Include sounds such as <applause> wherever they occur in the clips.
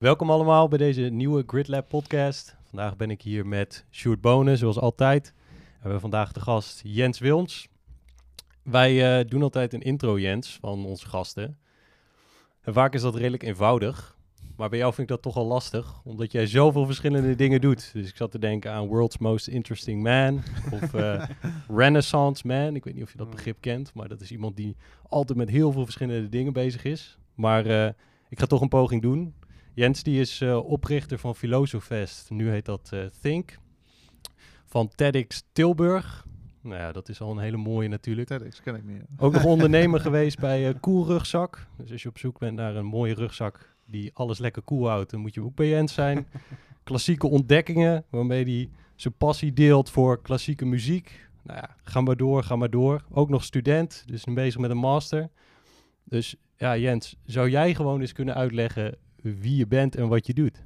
Welkom allemaal bij deze nieuwe GridLab podcast. Vandaag ben ik hier met Sjoerd Bonen, zoals altijd. We hebben vandaag de gast Jens Wilms. Wij eh, doen altijd een intro, Jens, van onze gasten. En vaak is dat redelijk eenvoudig. Maar bij jou vind ik dat toch al lastig, omdat jij zoveel verschillende dingen doet. Dus ik zat te denken aan World's Most Interesting Man of eh, <laughs> Renaissance Man. Ik weet niet of je dat begrip kent, maar dat is iemand die altijd met heel veel verschillende dingen bezig is. Maar eh, ik ga toch een poging doen. Jens die is uh, oprichter van Filosofest. Nu heet dat uh, Think. Van TEDx Tilburg. Nou ja, dat is al een hele mooie natuurlijk. TEDx ken ik niet. Ook nog <laughs> ondernemer geweest bij uh, Cool Rugzak. Dus als je op zoek bent naar een mooie rugzak die alles lekker cool houdt, dan moet je ook bij Jens zijn. <laughs> Klassieke ontdekkingen, waarmee hij zijn passie deelt voor klassieke muziek. Nou ja, ga maar door, ga maar door. Ook nog student, dus nu bezig met een master. Dus ja, Jens, zou jij gewoon eens kunnen uitleggen wie je bent en wat je doet.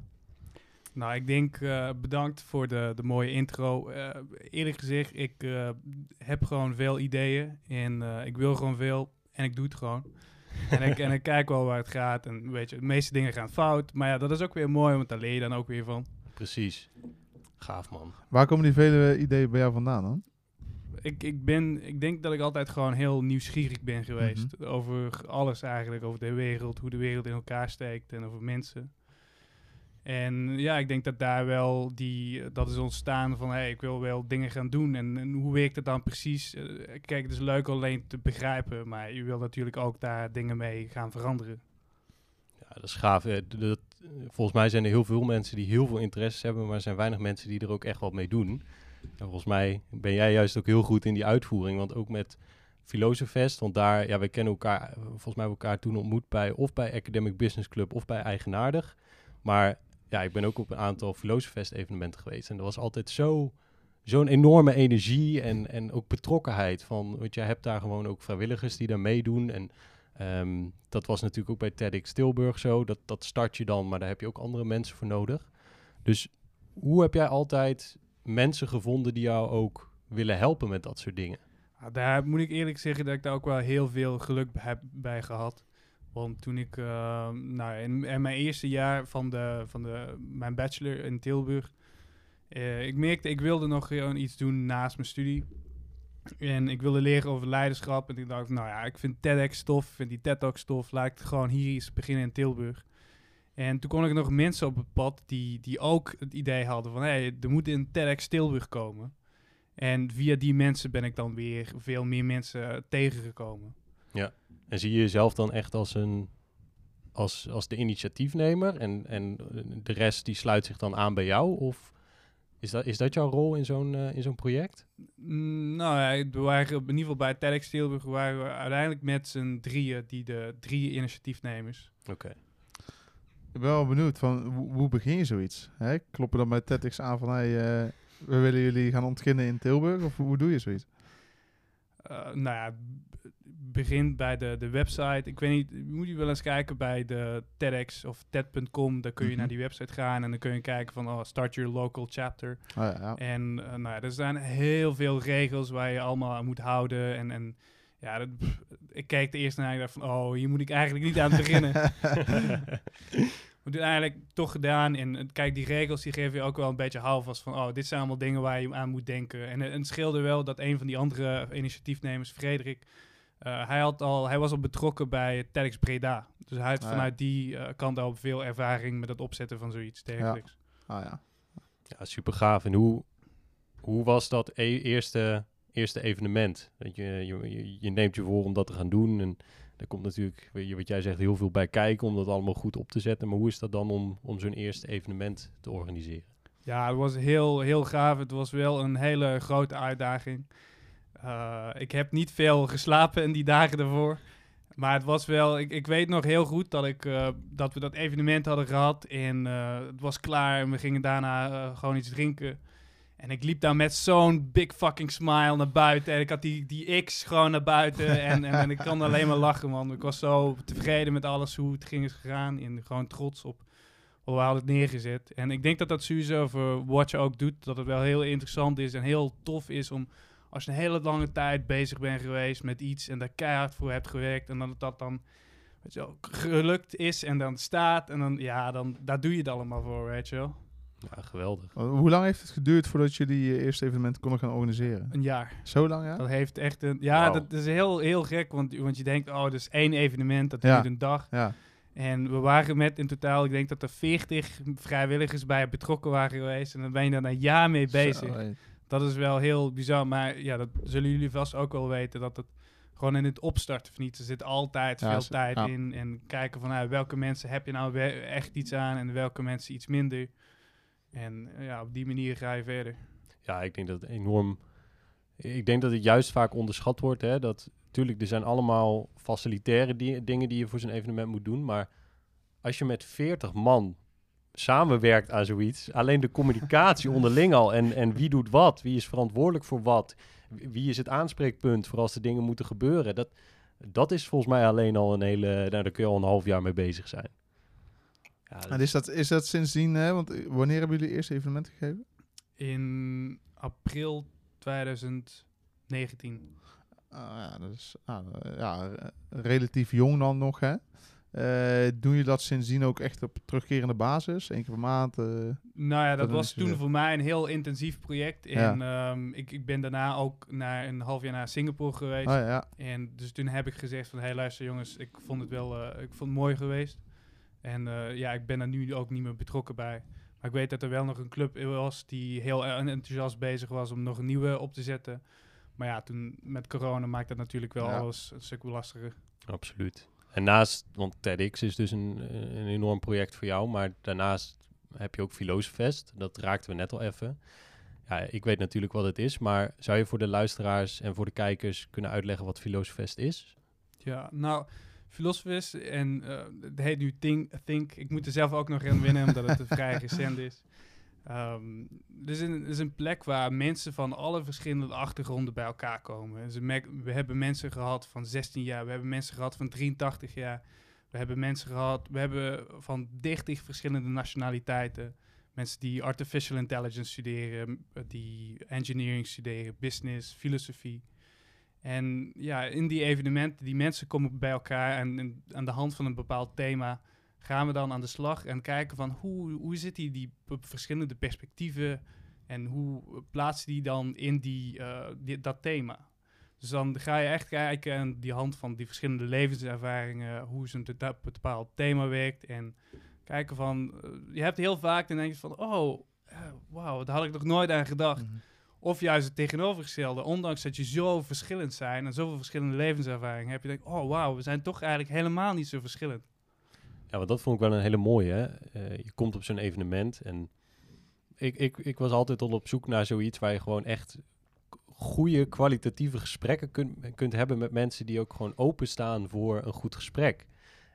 Nou, ik denk uh, bedankt voor de, de mooie intro. Uh, eerlijk gezegd, ik uh, heb gewoon veel ideeën en ik wil gewoon veel en ik doe het gewoon. en, ik, en ik <laughs> kijk wel waar het gaat en weet je, de meeste dingen gaan fout. Maar ja, dat is ook weer mooi, want daar leer je dan ook weer van. Precies. Gaaf man. Waar komen die vele ideeën bij jou vandaan dan? Ik, ik, ben, ik denk dat ik altijd gewoon heel nieuwsgierig ben geweest. Mm -hmm. Over alles eigenlijk. Over de wereld, hoe de wereld in elkaar steekt en over mensen. En ja, ik denk dat daar wel die, dat is ontstaan van, hey, ik wil wel dingen gaan doen. En, en hoe werkt het dan precies? Uh, kijk, het is leuk alleen te begrijpen, maar je wil natuurlijk ook daar dingen mee gaan veranderen. Ja, dat is gaaf. Dat, volgens mij zijn er heel veel mensen die heel veel interesse hebben, maar er zijn weinig mensen die er ook echt wat mee doen. En volgens mij ben jij juist ook heel goed in die uitvoering. Want ook met Filosofest, want daar, ja, wij kennen elkaar, volgens mij elkaar toen ontmoet bij of bij Academic Business Club of bij Eigenaardig. Maar ja, ik ben ook op een aantal Filosofest evenementen geweest. En dat was altijd zo, zo'n enorme energie en, en ook betrokkenheid. Van, want jij hebt daar gewoon ook vrijwilligers die daar meedoen. En um, dat was natuurlijk ook bij TEDx Tilburg zo. Dat, dat start je dan, maar daar heb je ook andere mensen voor nodig. Dus hoe heb jij altijd mensen gevonden die jou ook willen helpen met dat soort dingen? Nou, daar moet ik eerlijk zeggen dat ik daar ook wel heel veel geluk heb bij gehad. Want toen ik, uh, nou, in, mijn eerste jaar van, de, van de, mijn bachelor in Tilburg, uh, ik merkte, ik wilde nog gewoon iets doen naast mijn studie. En ik wilde leren over leiderschap. En ik dacht, nou ja, ik vind TEDx stof, ik vind die TED Talk stof. Laat ik gewoon hier eens beginnen in Tilburg. En toen kon ik nog mensen op het pad die, die ook het idee hadden van... hé, hey, er moet een TEDx Tilburg komen. En via die mensen ben ik dan weer veel meer mensen tegengekomen. Ja, en zie je jezelf dan echt als, een, als, als de initiatiefnemer... En, en de rest die sluit zich dan aan bij jou? Of is dat, is dat jouw rol in zo'n uh, in zo'n project? Mm, nou ja, we waren in ieder geval bij TEDx Tilburg... waren we uiteindelijk met z'n drieën, die de drie initiatiefnemers... Oké. Okay. Ik ben wel benieuwd van hoe, hoe begin je zoiets? Hè? Kloppen dan bij TEDx aan van hey, uh, we willen jullie gaan ontginnen in Tilburg? Of hoe doe je zoiets? Uh, nou ja, begin bij de, de website. Ik weet niet, moet je wel eens kijken bij de TEDx of TED.com. Daar kun je mm -hmm. naar die website gaan en dan kun je kijken van oh, start your local chapter. Oh, ja, ja. En uh, nou ja, er zijn heel veel regels waar je allemaal aan moet houden en, en ja, dat, ik keek de eerste naar en dacht van, oh, hier moet ik eigenlijk niet aan beginnen. <laughs> Doen eigenlijk toch gedaan. En kijk, die regels die geven je ook wel een beetje houvast van, oh, dit zijn allemaal dingen waar je aan moet denken. En, en het scheelde wel dat een van die andere initiatiefnemers, Frederik, uh, hij, had al, hij was al betrokken bij TEDx Breda. Dus hij heeft Ah, vanuit die uh, kant al veel ervaring met het opzetten van zoiets dergelijks. Ah ja. Ja, super gaaf. En hoe, hoe was dat e eerste eerste evenement. Dat je, je, je neemt je voor om dat te gaan doen. En er komt natuurlijk, wat jij zegt, heel veel bij kijken om dat allemaal goed op te zetten. Maar hoe is dat dan om, om zo'n eerste evenement te organiseren? Ja, het was heel, heel gaaf. Het was wel een hele grote uitdaging. Uh, ik heb niet veel geslapen in die dagen ervoor. Maar het was wel, ik, ik weet nog heel goed dat, ik, uh, dat we dat evenement hadden gehad. En uh, het was klaar en we gingen daarna gewoon iets drinken. En ik liep daar met zo'n big fucking smile naar buiten. En ik had die, die X gewoon naar buiten. <laughs> en, en, en, ik kan alleen maar lachen, man. Ik was zo tevreden met alles hoe het ging is gegaan. En gewoon trots op hoe we hadden het neergezet. En ik denk dat dat sowieso voor Watch ook doet. Dat het wel heel interessant is en heel tof is om... Als je een hele lange tijd bezig bent geweest met iets en daar keihard voor hebt gewerkt. En dat dat dan weet je wel, gelukt is en dan staat. En dan, ja, dan, daar doe je het allemaal voor, weet je wel. Ja, geweldig. Hoe lang heeft het geduurd voordat jullie je eerste evenement konden gaan organiseren? Een jaar. Zo lang, ja? Dat heeft echt een... Ja, dat is heel, heel gek, want, want je denkt, oh, dat is één evenement, dat Ja. duurt een dag. Ja. En we waren met in totaal, ik denk dat er 40 vrijwilligers bij betrokken waren geweest. En dan ben je dan een jaar mee bezig. Zo. Dat is wel heel bizar. Maar ja, dat zullen jullie vast ook wel weten. Dat het gewoon in het opstarten van iets. Er zit altijd Ja, veel ze- tijd ja. in. En kijken van nou, welke mensen heb je nou echt iets aan. En welke mensen iets minder. En eh, ja, op die manier ga je verder. Ja, ik denk dat het enorm. Ik denk dat het juist vaak onderschat wordt. Hè? Dat natuurlijk, er zijn allemaal facilitaire di- dingen die je voor zo'n evenement moet doen. Maar als je met 40 man samenwerkt aan zoiets, alleen de communicatie <laughs> onderling al en, en wie doet wat, wie is verantwoordelijk voor wat, wie wie is het aanspreekpunt voor als de dingen moeten gebeuren, dat, dat is volgens mij alleen al een hele. Nou, daar kun je al een half jaar mee bezig zijn. Ja, En is dat, is dat sindsdien, hè? Want eh, wanneer hebben jullie eerst evenement gegeven? In april 2019. Ah, ja, dat is ah, eh, ja, eh, relatief jong dan nog, hè? Eh, doen je dat sindsdien ook echt op terugkerende basis? Eén keer per maand? eh? Nou ja, dat Dat was toen voor mij een heel intensief project. Ja. En ehm, ik, ik ben daarna ook naar een half jaar naar Singapore geweest. Oh, ja. En dus toen heb ik gezegd van, hé hey, luister jongens, ik vond het wel, eh, ik vond het mooi geweest. En eh, ja, ik ben er nu ook niet meer betrokken bij. Maar ik weet dat er wel nog een club was die heel eh, enthousiast bezig was om nog een nieuwe op te zetten. Maar ja, toen met corona maakt dat natuurlijk wel Ja. alles een stuk lastiger. Absoluut. En naast, want TEDx is dus een, eh, een enorm project voor jou, maar daarnaast heb je ook Filosofest. Dat raakten we net al even. Ja, ik weet natuurlijk wat het is, maar zou je voor de luisteraars en voor de kijkers kunnen uitleggen wat Filosofest is? Ja, nou, Philosophist en eh, het heet nu Think, Think. Ik moet er zelf ook nog aan winnen, omdat het vrij <laughs> recent is. Ehm is een, er is een plek waar mensen van alle verschillende achtergronden bij elkaar komen. Merk- we hebben mensen gehad van 16 jaar, we hebben mensen gehad van 83 jaar. We hebben mensen gehad, we hebben van 30 verschillende nationaliteiten. Mensen die artificial intelligence studeren, eh, die engineering studeren, business, filosofie. En ja, in die evenementen, die mensen komen bij elkaar en, aan de hand van een bepaald thema gaan we dan aan de slag en kijken van hoe, hoe zit die, die verschillende perspectieven en hoe plaatsen die dan in die, eh, die, dat thema. Dus dan ga je echt kijken aan die hand van die verschillende levenservaringen, hoe te- dat bepaald thema werkt en kijken van, eh, je hebt heel vaak dan denk je van, oh, eh, wauw, daar had ik nog nooit aan gedacht. Mhm. Of juist het tegenovergestelde. Ondanks dat je zo verschillend zijn en zoveel verschillende levenservaringen heb je oh wauw, we zijn toch eigenlijk helemaal niet zo verschillend. Ja, want dat vond ik wel een hele mooie. Hè? Eh, je komt op zo'n evenement en ik, ik, ik was altijd al op zoek naar zoiets waar je gewoon echt goede kwalitatieve gesprekken kunt, kunt hebben met mensen die ook gewoon openstaan voor een goed gesprek.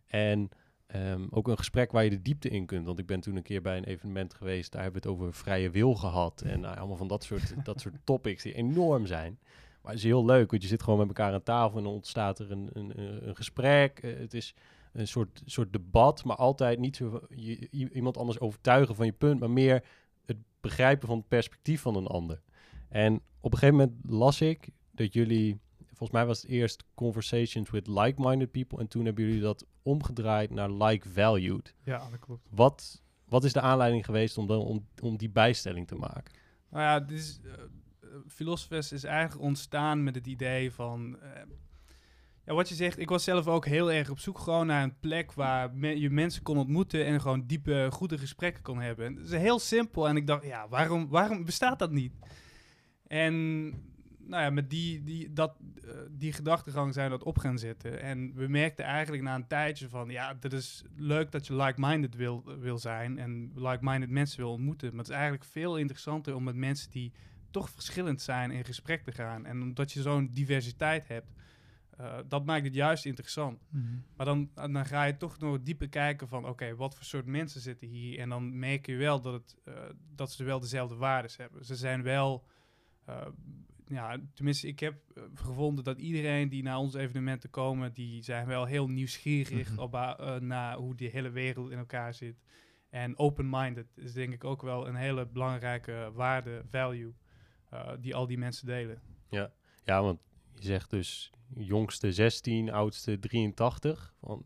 En ehm, ook een gesprek waar je de diepte in kunt. Want ik ben toen een keer bij een evenement geweest, daar hebben we het over vrije wil gehad. En nou, allemaal van dat soort, <laughs> dat soort topics die enorm zijn. Maar het is heel leuk, want je zit gewoon met elkaar aan tafel en dan ontstaat er een, een, een gesprek. Eh, het is een soort, soort debat, maar altijd niet zo je, iemand anders overtuigen van je punt, maar meer het begrijpen van het perspectief van een ander. En op een gegeven moment las ik dat jullie, volgens mij was het eerst conversations with like-minded people en toen hebben jullie dat omgedraaid naar like-valued. Ja, dat klopt. Wat, wat is de aanleiding geweest om, dan, om, om die bijstelling te maken? Nou ja, dit is, eh, eh, is eigenlijk ontstaan met het idee van... eh, ja, wat je zegt, ik was zelf ook heel erg op zoek gewoon naar een plek waar me- je mensen kon ontmoeten en gewoon diepe, goede gesprekken kon hebben. En Het is heel simpel en ik dacht, ja, waarom, waarom bestaat dat niet? En nou ja, met die, die, dat, eh, die gedachtegang zijn we dat op gaan zetten. En we merkten eigenlijk na een tijdje van, ja, dat is leuk dat je like-minded wil, wil zijn en like-minded mensen wil ontmoeten. Maar het is eigenlijk veel interessanter om met mensen die toch verschillend zijn in gesprek te gaan. En omdat je zo'n diversiteit hebt, eh, dat maakt het juist interessant. Maar dan, dan ga je toch nog dieper kijken van, oké, wat voor soort mensen zitten hier? En dan merk je wel dat, het, eh, dat ze wel dezelfde waarden hebben. Ze zijn wel, ja, tenminste, ik heb eh, gevonden dat iedereen die naar onze evenementen komen, die zijn wel heel nieuwsgierig Mhm. op, uh, naar hoe die hele wereld in elkaar zit. En open-minded is denk ik ook wel een hele belangrijke waarde, value, eh, die al die mensen delen. Ja, want je zegt dus jongste 16, oudste 83. Van,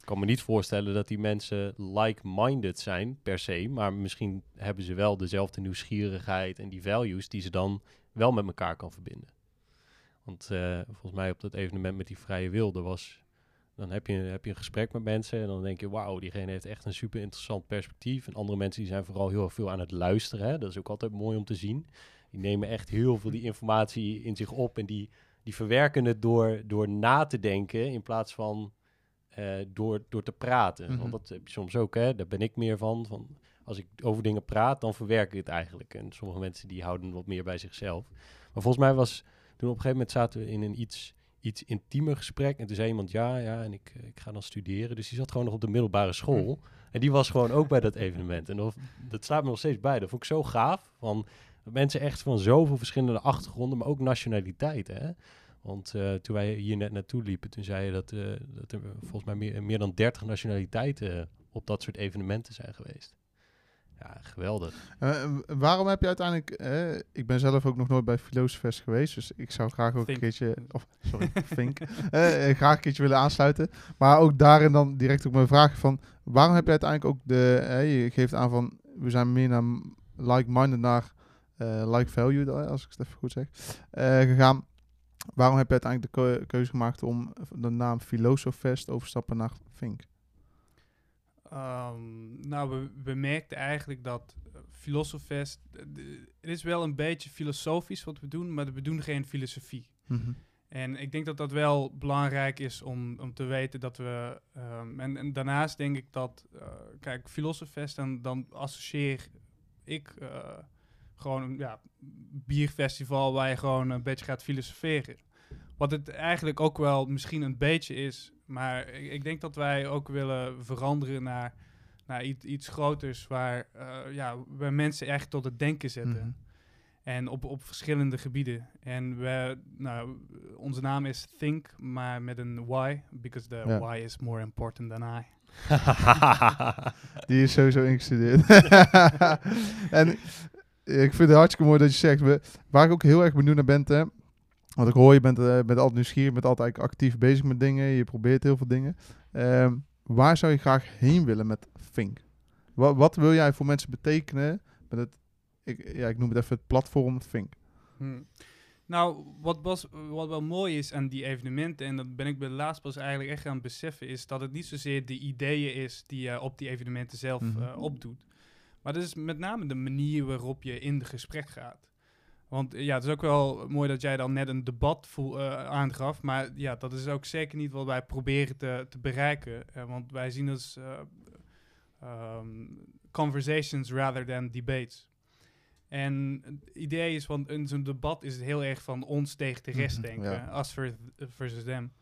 kan me niet voorstellen dat die mensen like-minded zijn per se, maar misschien hebben ze wel dezelfde nieuwsgierigheid en die values die ze dan wel met elkaar kan verbinden. Want eh, volgens mij op dat evenement met die vrije wilde was, dan heb je, heb je een gesprek met mensen en dan denk je, wauw, diegene heeft echt een super interessant perspectief. En andere mensen die zijn vooral heel veel aan het luisteren. Hè? Dat is ook altijd mooi om te zien. Die nemen echt heel veel die informatie in zich op en die, die verwerken het door, door na te denken in plaats van eh, door, door te praten. Mhm. Want dat heb je soms ook, hè? daar ben ik meer van, van. Als ik over dingen praat, dan verwerk ik het eigenlijk. En sommige mensen die houden wat meer bij zichzelf. Maar volgens mij was toen op een gegeven moment zaten we in een iets, iets intiemer gesprek. En toen zei iemand, ja, ja, en ik, eh, ik ga dan studeren. Dus die zat gewoon nog op de middelbare school. En die was gewoon ook bij dat evenement. En dat, dat slaat me nog steeds bij. Dat vond ik zo gaaf. Van mensen echt van zoveel verschillende achtergronden, maar ook nationaliteiten. Hè? Want eh, toen wij hier net naartoe liepen, toen zei je dat, eh, dat er volgens mij meer, meer dan 30 nationaliteiten op dat soort evenementen zijn geweest. Ja, geweldig. Eh, waarom heb je uiteindelijk... eh, ik ben zelf ook nog nooit bij Filosofest geweest, dus ik zou graag ook Fink. een keertje... Of, sorry, Fink. Eh, graag een keertje willen aansluiten. Maar ook daarin dan direct ook mijn vraag van... Waarom heb je uiteindelijk ook de... je geeft aan van... We zijn meer naar like-minded naar eh, like-value, als ik het even goed zeg, eh, gegaan. Waarom heb je uiteindelijk de keu- keuze gemaakt om de naam Filosofest overstappen naar Fink? Ehm, nou, we, we merkten eigenlijk dat Filosofest... eh, de- het is wel een beetje filosofisch wat we doen, maar we doen geen filosofie. Mhm. En ik denk dat dat wel belangrijk is om, om te weten dat we... ehm, en, en daarnaast denk ik dat... eh, kijk, Filosofest, dan, dan associeer ik eh, gewoon een ja, bierfestival... waar je gewoon een beetje gaat filosoferen. Wat het eigenlijk ook wel misschien een beetje is... maar ik, ik denk dat wij ook willen veranderen naar, naar iets, iets groters... waar, eh, ja, waar mensen echt tot het denken zetten. Mhm. En op, op verschillende gebieden. En we, nou, onze naam is Think, maar met een Y, because the Ja. Y is more important than I. <laughs> Die is sowieso ingestudeerd. <laughs> en ik vind het hartstikke mooi dat je zegt, waar ik ook heel erg benieuwd naar ben, hè, want ik hoor, je bent, eh, bent altijd nieuwsgierig, je bent altijd actief bezig met dingen, je probeert heel veel dingen. Ehm, waar zou je graag heen willen met Fink? Wat, wat wil jij voor mensen betekenen met het, ik, ja, ik noem het even het platform Fink? Hm. Nou, wat, was, wat wel mooi is aan die evenementen, en dat ben ik bij de laatst pas eigenlijk echt aan het beseffen, is dat het niet zozeer de ideeën is die je op die evenementen zelf Mhm. eh, opdoet. Maar het is met name de manier waarop je in de gesprek gaat. Want eh, ja, het is ook wel mooi dat jij dan net een debat voel, eh, aangaf. Maar ja, dat is ook zeker niet wat wij proberen te, te bereiken. Eh, want wij zien het eh, ehm, conversations rather than debates. En het idee is, want in zo'n debat is het heel erg van ons tegen de rest Mhm, denken, ja. us ver- versus them.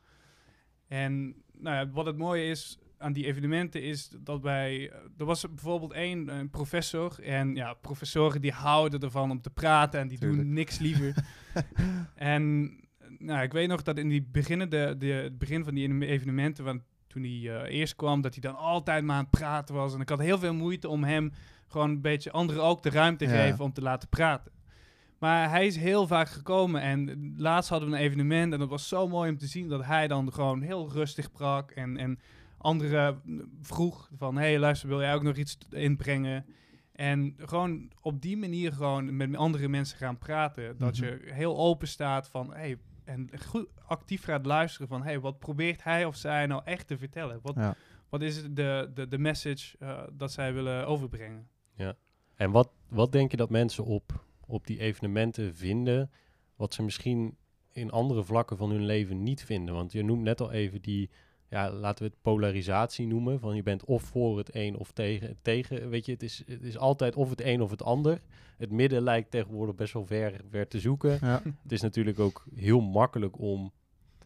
En nou ja, wat het mooie is aan die evenementen is dat wij, er was bijvoorbeeld één een professor en ja, professoren die houden ervan om te praten en die doen niks liever. <laughs> en nou, ik weet nog dat in die beginnen, de, de, het begin van die evenementen, want toen hij eh, eerst kwam, dat hij dan altijd maar aan het praten was. En ik had heel veel moeite om hem gewoon een beetje anderen ook de ruimte Ja. geven om te laten praten. Maar hij is heel vaak gekomen en laatst hadden we een evenement en dat was zo mooi om te zien dat hij dan gewoon heel rustig sprak en, en anderen vroeg van, hey luister, wil jij ook nog iets inbrengen? En gewoon op die manier gewoon met andere mensen gaan praten. Dat Mhm. je heel open staat van, hey, en goed actief gaat luisteren van, hey, wat probeert hij of zij nou echt te vertellen? Wat, Ja. wat is de, de, de message eh, dat zij willen overbrengen? En wat, wat denk je dat mensen op, op die evenementen vinden, wat ze misschien in andere vlakken van hun leven niet vinden? Want je noemt net al even die, ja, laten we het polarisatie noemen, van je bent of voor het een of tegen tegen. Weet je, het is, het is altijd of het een of het ander. Het midden lijkt tegenwoordig best wel ver, ver te zoeken. Ja. Het is natuurlijk ook heel makkelijk om.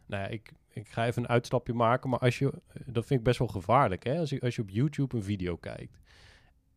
Nou ja, ik, ik ga even een uitstapje maken, maar als je, dat vind ik best wel gevaarlijk. Hè? Als, je, als je op YouTube een video kijkt,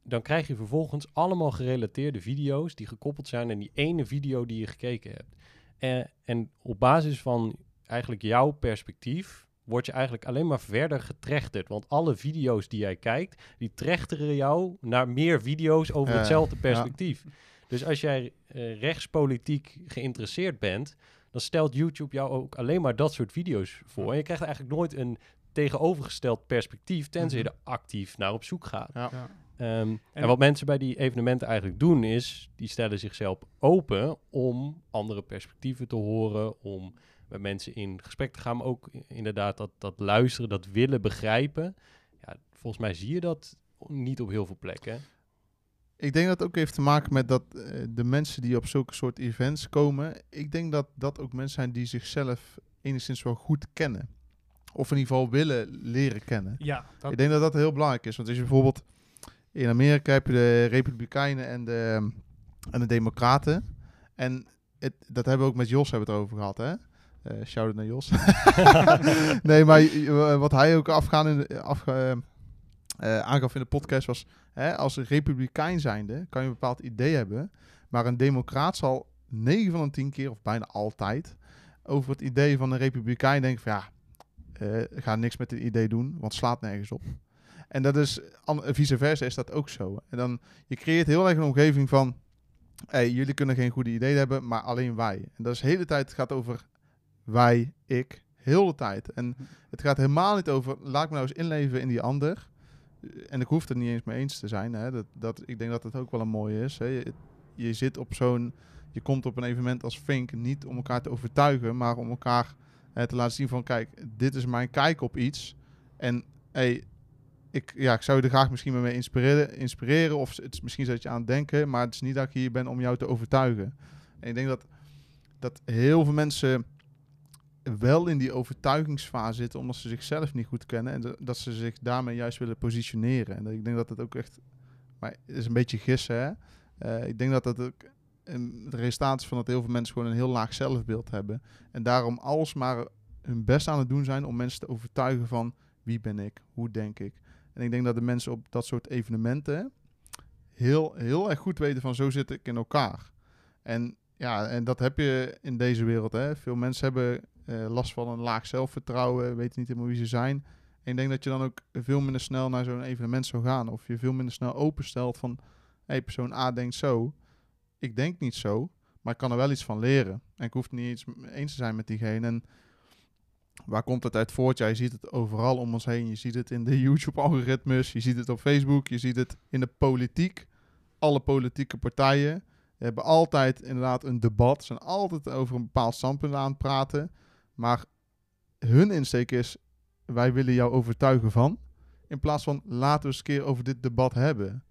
dan krijg je vervolgens allemaal gerelateerde video's die gekoppeld zijn aan die ene video die je gekeken hebt. En, en op basis van eigenlijk jouw perspectief word je eigenlijk alleen maar verder getrechterd. Want alle video's die jij kijkt, die trechteren jou naar meer video's over hetzelfde ja. perspectief. Dus als jij eh, rechtspolitiek geïnteresseerd bent, dan stelt YouTube jou ook alleen maar dat soort video's voor. En je krijgt eigenlijk nooit een tegenovergesteld perspectief, tenzij je Mhm. er actief naar op zoek gaat. Ja. Ja. Ehm, en, En- wat mensen bij die evenementen eigenlijk doen, is die stellen zichzelf open om andere perspectieven te horen, om met mensen in gesprek te gaan, maar ook inderdaad dat, dat luisteren, dat willen begrijpen. Ja, volgens mij zie je dat niet op heel veel plekken. Ik denk dat het ook heeft te maken met dat eh, de mensen die op zulke soort events komen, ik denk dat dat ook mensen zijn die zichzelf enigszins wel goed kennen. Of in ieder geval willen leren kennen. Ja, dat, Ik denk dat dat heel belangrijk is. Want als je bijvoorbeeld in Amerika heb je de Republikeinen en de, en de Democraten. En het, dat hebben we ook met Jos hebben we het over gehad, hè? Eh shout-out naar Jos. <laughs> nee, maar eh, wat hij ook afgaan in de, eh, aangaf in de podcast was... Hè, als een republikein zijnde kan je een bepaald idee hebben... maar een democraat zal 9 van de 10 keer, of bijna altijd... over het idee van een republikein denken van... ja, ga niks met dit idee doen, want slaat nergens op. En dat is, vice versa is dat ook zo. En dan, je creëert heel erg een omgeving van... Hey, jullie kunnen geen goede ideeën hebben, maar alleen wij. En dat is de hele tijd, gaat over wij, ik, heel de tijd. En het gaat helemaal niet over, laat me nou eens inleven in die ander. En ik hoef het er niet eens mee eens te zijn. Hè. Dat, dat, ik denk dat het ook wel een mooie is. Hè. Je, je zit op zo'n, je komt op een evenement als Fink niet om elkaar te overtuigen, maar om elkaar eh, te laten zien van, kijk, dit is mijn kijk op iets. En hey, ik, ja, ik zou je er graag misschien mee inspireren, inspireren of het is misschien zet je aan het denken, maar het is niet dat ik hier ben om jou te overtuigen. En ik denk dat, dat heel veel mensen wel in die overtuigingsfase zitten omdat ze zichzelf niet goed kennen en dat ze zich daarmee juist willen positioneren. En ik denk dat het ook echt, maar het is een beetje gissen hè. Eh, ik denk dat dat ook het resultaat is van dat heel veel mensen gewoon een heel laag zelfbeeld hebben. En daarom alsmaar hun best aan het doen zijn om mensen te overtuigen van wie ben ik, hoe denk ik. En ik denk dat de mensen op dat soort evenementen heel, heel erg goed weten van zo zit ik in elkaar. En ja, en dat heb je in deze wereld. Hè. Veel mensen hebben eh, last van een laag zelfvertrouwen, weten niet helemaal wie ze zijn. En ik denk dat je dan ook veel minder snel naar zo'n evenement zou gaan. Of je veel minder snel openstelt van, hey, persoon A denkt zo. Ik denk niet zo, maar ik kan er wel iets van leren. En ik hoef het niet eens eens te zijn met diegene. En waar komt het uit voort? Ja, je ziet het overal om ons heen. Je ziet het in de <laughs> YouTube-algoritmes, je ziet het op Facebook, je ziet het in de politiek. Alle politieke partijen hebben altijd inderdaad een debat. Ze zijn altijd over een bepaald standpunt aan het praten. Maar hun insteek is, wij willen jou overtuigen van. In plaats van, laten we eens een keer over dit debat hebben.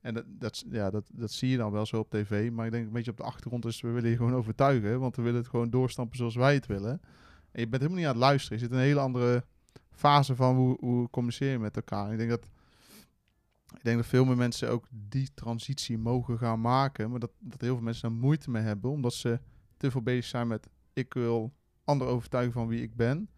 En dat, dat, ja, dat, dat zie je dan wel zo op tv. Maar ik denk een beetje op de achtergrond is, we willen je gewoon overtuigen. Want we willen het gewoon doorstampen zoals wij het willen. En je bent helemaal niet aan het luisteren. Je zit in een hele andere fase van hoe, hoe communiceer je met elkaar. Ik denk dat, ik denk dat veel meer mensen ook die transitie mogen gaan maken. Maar dat, dat heel veel mensen daar moeite mee hebben. Omdat ze te veel bezig zijn met, ik wil anderen overtuigen van wie ik ben.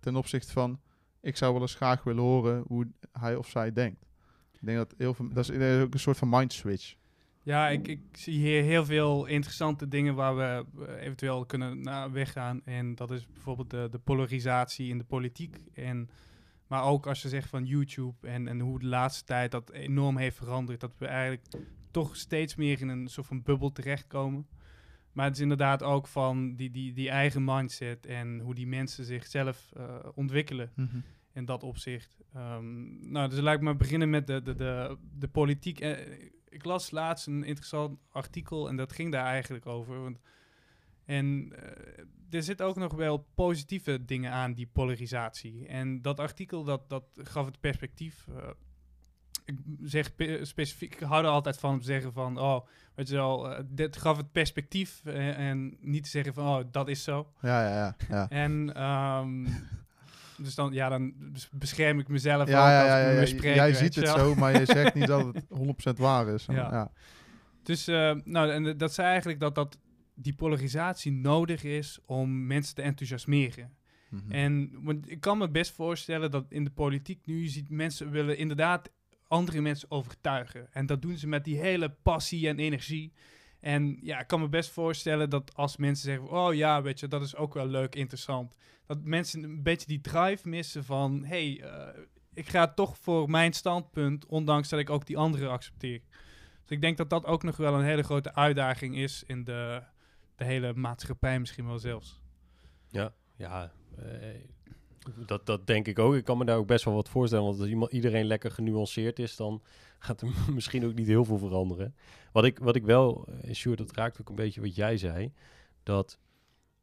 Ten opzichte van, ik zou wel eens graag willen horen hoe hij of zij denkt. Ik denk dat heel veel, dat is eh, ook een soort van mind switch. Ja, ik, ik zie hier heel veel interessante dingen waar we eh, eventueel kunnen naar weggaan. En dat is bijvoorbeeld de, de polarisatie in de politiek. En, maar ook als je zegt van YouTube en, en hoe de laatste tijd dat enorm heeft veranderd. Dat we eigenlijk toch steeds meer in een soort van bubbel terechtkomen. Maar het is inderdaad ook van die, die, die eigen mindset en hoe die mensen zichzelf eh, ontwikkelen in dat opzicht. Ehm, nou, dus laat ik maar beginnen met de, de, de, de politiek. Eh, ik las laatst een interessant artikel en dat ging daar eigenlijk over. Want, en eh, er zitten ook nog wel positieve dingen aan, die polarisatie. En dat artikel, dat, dat gaf het perspectief. Ik zeg pe- specifiek, ik hou er altijd van om te zeggen van, oh, weet je wel, eh, dit gaf het perspectief eh, en niet te zeggen van, oh, dat is zo. Ja, ja, ja. ja. En ehm, <laughs> dus dan, ja, dan bes- bescherm ik mezelf Ja, ja, als ja, jij ziet het zo, maar je zegt niet dat <laughs> het 100% waar is. En, Ja. ja. Dus, eh, nou, en dat zei eigenlijk dat, dat die polarisatie nodig is om mensen te enthousiasmeren. Mhm. En want ik kan me best voorstellen dat in de politiek nu je ziet mensen willen inderdaad andere mensen overtuigen. En dat doen ze met die hele passie en energie. En ja, ik kan me best voorstellen dat als mensen zeggen, oh ja, weet je, dat is ook wel leuk, interessant. Dat mensen een beetje die drive missen van, hey, eh, ik ga toch voor mijn standpunt, ondanks dat ik ook die andere accepteer. Dus ik denk dat dat ook nog wel een hele grote uitdaging is in de, de hele maatschappij misschien wel zelfs. Ja, ja. eh, Dat, dat denk ik ook. Ik kan me daar ook best wel wat voorstellen. Want als iemand, iedereen lekker genuanceerd is, dan <laughs> gaat er <laughs> misschien ook niet heel veel veranderen. Wat ik, wat ik wel, uh, Sjoerd, dat raakt ook een beetje wat jij zei. Dat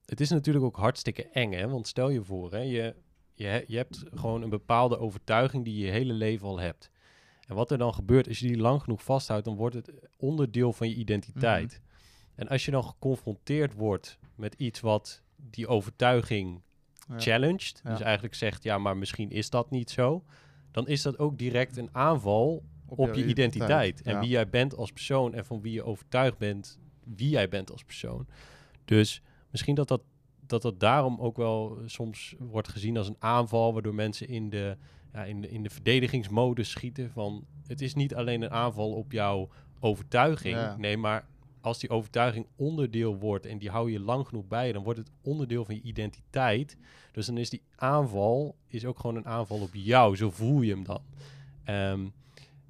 het is natuurlijk ook hartstikke eng, hè? Want stel je voor, hè, je, je, je hebt gewoon een bepaalde overtuiging die je je hele leven al hebt. En wat er dan gebeurt, als je die lang genoeg vasthoudt, dan wordt het onderdeel van je identiteit. En als je dan geconfronteerd wordt met iets wat die overtuiging. Challenged, dus eigenlijk zegt, ja, maar misschien is dat niet zo, dan is dat ook direct een aanval op, je identiteit. En wie jij bent als persoon en van wie je overtuigd bent wie jij bent als persoon. Dus misschien dat dat, dat, dat daarom ook wel soms wordt gezien als een aanval, waardoor mensen in de, ja, in de, in de verdedigingsmodus schieten van het is niet alleen een aanval op jouw overtuiging, Ja. nee, maar als die overtuiging onderdeel wordt en die hou je lang genoeg bij, dan wordt het onderdeel van je identiteit. Dus dan is die aanval is ook gewoon een aanval op jou. Zo voel je hem dan. Ehm,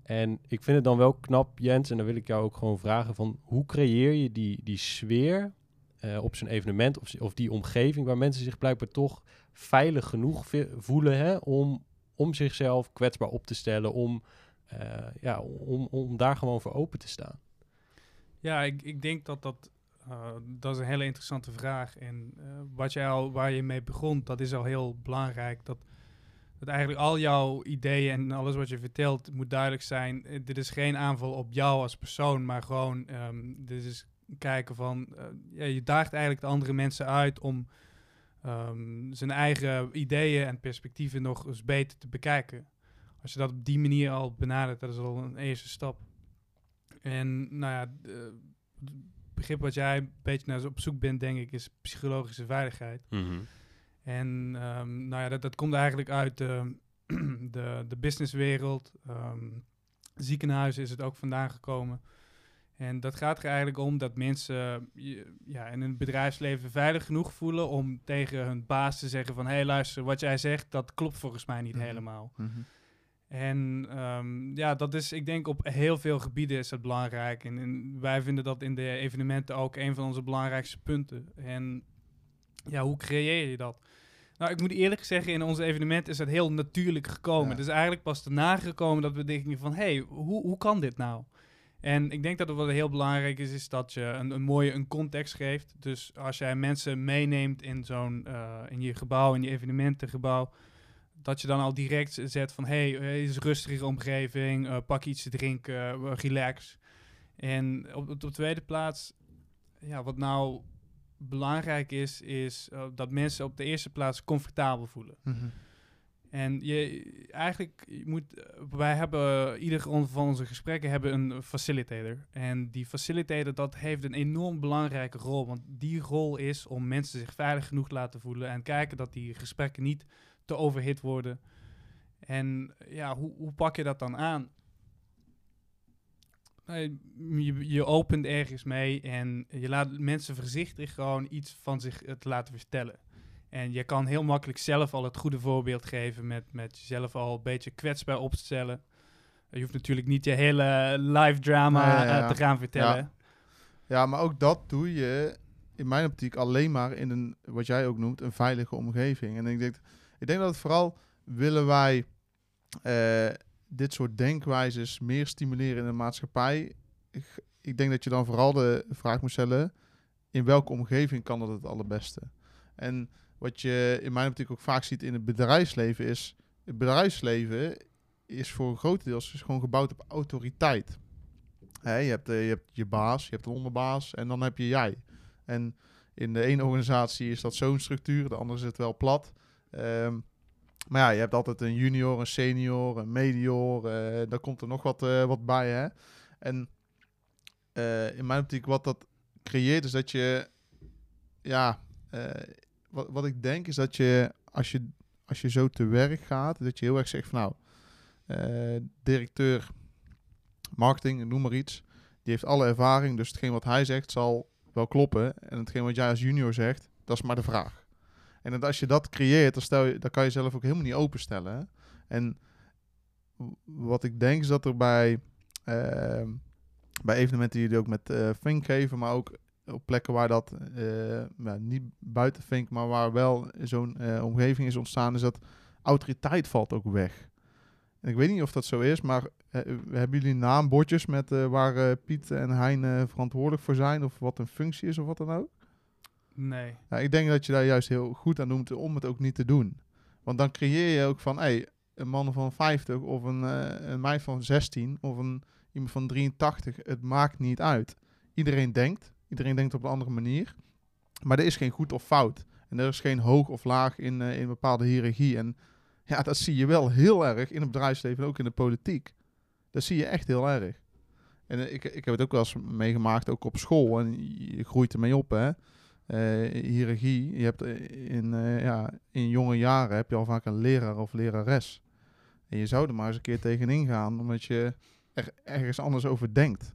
en ik vind het dan wel knap, Jens, en dan wil ik jou ook gewoon vragen van hoe creëer je die, die sfeer eh, op zo'n evenement of, of die omgeving waar mensen zich blijkbaar toch veilig genoeg voelen hè, om, om zichzelf kwetsbaar op te stellen, om, eh, ja, om, om daar gewoon voor open te staan. Ja, ik, ik denk dat dat, eh, dat is een hele interessante vraag. En eh, wat jij al, waar je mee begon, dat is al heel belangrijk. Dat, dat eigenlijk al jouw ideeën en alles wat je vertelt, moet duidelijk zijn. eh, dit is geen aanval op jou als persoon, maar gewoon, ehm, dit is kijken van, je daagt eigenlijk de andere mensen uit om ehm, zijn eigen ideeën en perspectieven nog eens beter te bekijken. Als je dat op die manier al benadert, dat is al een eerste stap. En nou ja, eh, het begrip wat jij een beetje naar op zoek bent, denk ik, is psychologische veiligheid. En ehm, nou ja, dat, dat komt eigenlijk uit de, <clears throat> de, de businesswereld. Ehm, ziekenhuizen is het ook vandaan gekomen. En dat gaat er eigenlijk om dat mensen je- ja, in hun bedrijfsleven veilig genoeg voelen om tegen hun baas te zeggen van... hé hey, luister, wat jij zegt, dat klopt volgens mij niet Mhm. helemaal. Mhm. En ehm, ja, dat is, ik denk op heel veel gebieden is dat belangrijk. En, en wij vinden dat in de evenementen ook een van onze belangrijkste punten. En ja, hoe creëer je dat? Nou, ik moet eerlijk zeggen, in onze evenement is dat heel natuurlijk gekomen. Ja. Het is eigenlijk pas daarna gekomen dat we denken van, hé, hey, hoe, hoe kan dit nou? En ik denk dat het wat heel belangrijk is, is dat je een, een mooie een context geeft. Dus als jij mensen meeneemt in zo'n, eh, in je gebouw, in je evenementengebouw, dat je dan al direct zet van, hey, het is een rustige omgeving, eh, pak iets te drinken, eh, relax. En op, op de tweede plaats, ja, wat nou belangrijk is, is eh, dat mensen op de eerste plaats comfortabel voelen. Mhm. En je, eigenlijk, je moet, eh, wij hebben, ieder van onze gesprekken hebben een facilitator. En die facilitator, dat heeft een enorm belangrijke rol. Want die rol is om mensen zich veilig genoeg te laten voelen. En kijken dat die gesprekken niet te overhit worden. En ja, hoe, hoe pak je dat dan aan? Je, je opent ergens mee en je laat mensen voorzichtig gewoon iets van zich te laten vertellen. En je kan heel makkelijk zelf al het goede voorbeeld geven met, met jezelf al een beetje kwetsbaar opstellen. Je hoeft natuurlijk niet je hele live drama Nee, ja, ja. te gaan vertellen. Ja. Ja, maar ook dat doe je in mijn optiek alleen maar in een, wat jij ook noemt, een veilige omgeving. En ik denk, ik denk dat het vooral willen wij eh, dit soort denkwijzes meer stimuleren in de maatschappij. Ik, ik denk dat je dan vooral de vraag moet stellen, in welke omgeving kan dat het allerbeste? En wat je in mijn optiek ook vaak ziet in het bedrijfsleven is, het bedrijfsleven is voor een groot deel is gewoon gebouwd op autoriteit. Je, hebt, eh, je hebt je baas, je hebt een onderbaas en dan heb je jij. En in de ene organisatie is dat zo'n structuur, de andere zit wel plat. Ehm, maar ja, je hebt altijd een junior, een senior, een medior. eh daar komt er nog wat, eh, wat bij. Hè? En eh, in mijn optiek, wat dat creëert, is dat je. Ja, wat, wat ik denk is dat je als, je, als je zo te werk gaat, dat je heel erg zegt van nou, directeur marketing, noem maar iets. Die heeft alle ervaring, dus hetgeen wat hij zegt zal wel kloppen. En hetgeen wat jij als junior zegt, dat is maar de vraag. En dat als je dat creëert, dan, stel je, dan kan je zelf ook helemaal niet openstellen. En wat ik denk is dat er bij, ehm, bij evenementen die jullie ook met Fink geven, maar ook op plekken waar dat eh, nou, niet buiten Fink, maar waar wel zo'n eh, omgeving is ontstaan, is dat autoriteit valt ook weg. En ik weet niet of dat zo is, maar hebben jullie naambordjes met waar Piet en Hein verantwoordelijk voor zijn, of wat een functie is of wat dan ook? Nee. Ja, ik denk dat je daar juist heel goed aan doet om het ook niet te doen. Want dan creëer je ook van, hey, een man van 50 of een, eh, een meid van 16 of een, iemand van 83, het maakt niet uit. Iedereen denkt, iedereen denkt op een andere manier, maar er is geen goed of fout. En er is geen hoog of laag in, eh, in een bepaalde hiërarchie. En ja, dat zie je wel heel erg in het bedrijfsleven en ook in de politiek. Dat zie je echt heel erg. En eh, ik, ik heb het ook wel eens meegemaakt, ook op school. En je groeit ermee op, hè. Eh, hiërarchie. Je hebt eh, in, eh, ja, in jonge jaren heb je al vaak een leraar of lerares. En je zou er maar eens een keer tegenin gaan, omdat je er ergens anders over denkt.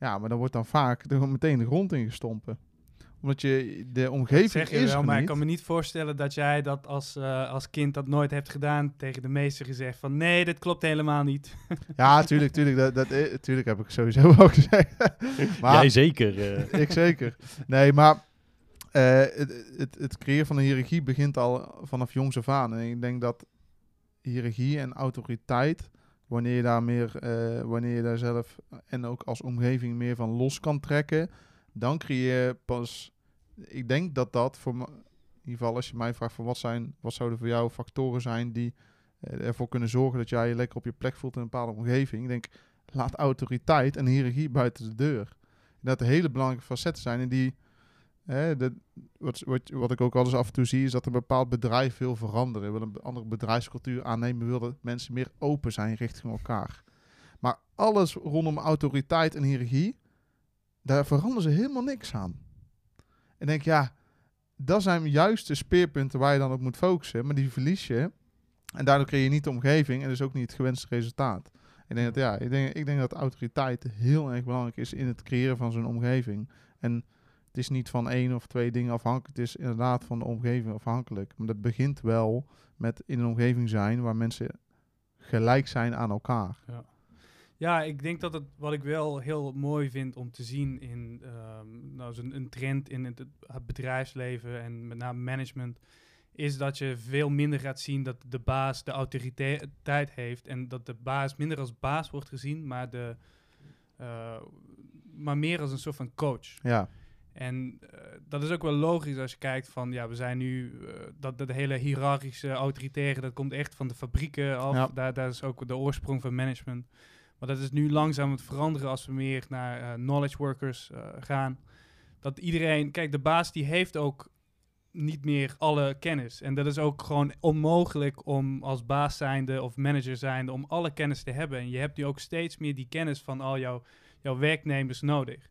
Ja, maar dan wordt dan vaak er meteen de grond in gestompen. Omdat je de omgeving zeg je is wel, maar ik kan me niet voorstellen dat jij dat als, eh, als kind dat nooit hebt gedaan. Tegen de meester gezegd van nee, dit klopt helemaal niet. <laughs> Ja, tuurlijk, tuurlijk. Dat, dat, tuurlijk heb ik sowieso <laughs> wel gezegd. <laughs> maar Jij zeker. eh. ik zeker. Nee, maar het, het, het creëren van een hiërarchie begint al vanaf jongs af aan. En ik denk dat hiërarchie en autoriteit, wanneer je daar meer, eh, wanneer je daar zelf en ook als omgeving meer van los kan trekken, dan creëer je pas. Ik denk dat dat voor in ieder geval als je mij vraagt van wat zijn, wat zouden voor jou factoren zijn die eh, ervoor kunnen zorgen dat jij je lekker op je plek voelt in een bepaalde omgeving. Ik denk, laat autoriteit en hiërarchie buiten de deur. Dat er hele belangrijke facetten zijn en die Wat, wat, wat ik ook wel eens af en toe zie, is dat een bepaald bedrijf wil veranderen. Wil een andere bedrijfscultuur aannemen, wil dat mensen meer open zijn richting elkaar. Maar alles rondom autoriteit en hiërarchie, daar veranderen ze helemaal niks aan. En denk, ja, dat zijn juist de speerpunten waar je dan op moet focussen, maar die verlies je. En daardoor creëer je niet de omgeving en dus ook niet het gewenste resultaat. Ik denk dat, ja, ik denk, ik denk dat autoriteit heel erg belangrijk is in het creëren van zo'n omgeving. En het is niet van één of twee dingen afhankelijk. Het is inderdaad van de omgeving afhankelijk. Maar dat begint wel met in een omgeving zijn waar mensen gelijk zijn aan elkaar. Ja, ik denk dat het wat ik wel heel mooi vind om te zien in ehm, nou, zo'n een trend in het, het bedrijfsleven en met name management, is dat je veel minder gaat zien dat de baas de autoriteit heeft en dat de baas minder als baas wordt gezien, maar, de, eh, maar meer als een soort van coach. Ja, En eh, dat is ook wel logisch als je kijkt van, ja, we zijn nu, eh, dat, dat hele hiërarchische, autoritaire, dat komt echt van de fabrieken af. Ja. Daar, daar is ook de oorsprong van management. Maar dat is nu langzaam het veranderen als we meer naar eh, knowledge workers gaan. Dat iedereen, kijk, de baas die heeft ook niet meer alle kennis. En dat is ook gewoon onmogelijk om als baas zijnde of manager zijnde om alle kennis te hebben. En je hebt nu ook steeds meer die kennis van al jouw, jouw werknemers nodig.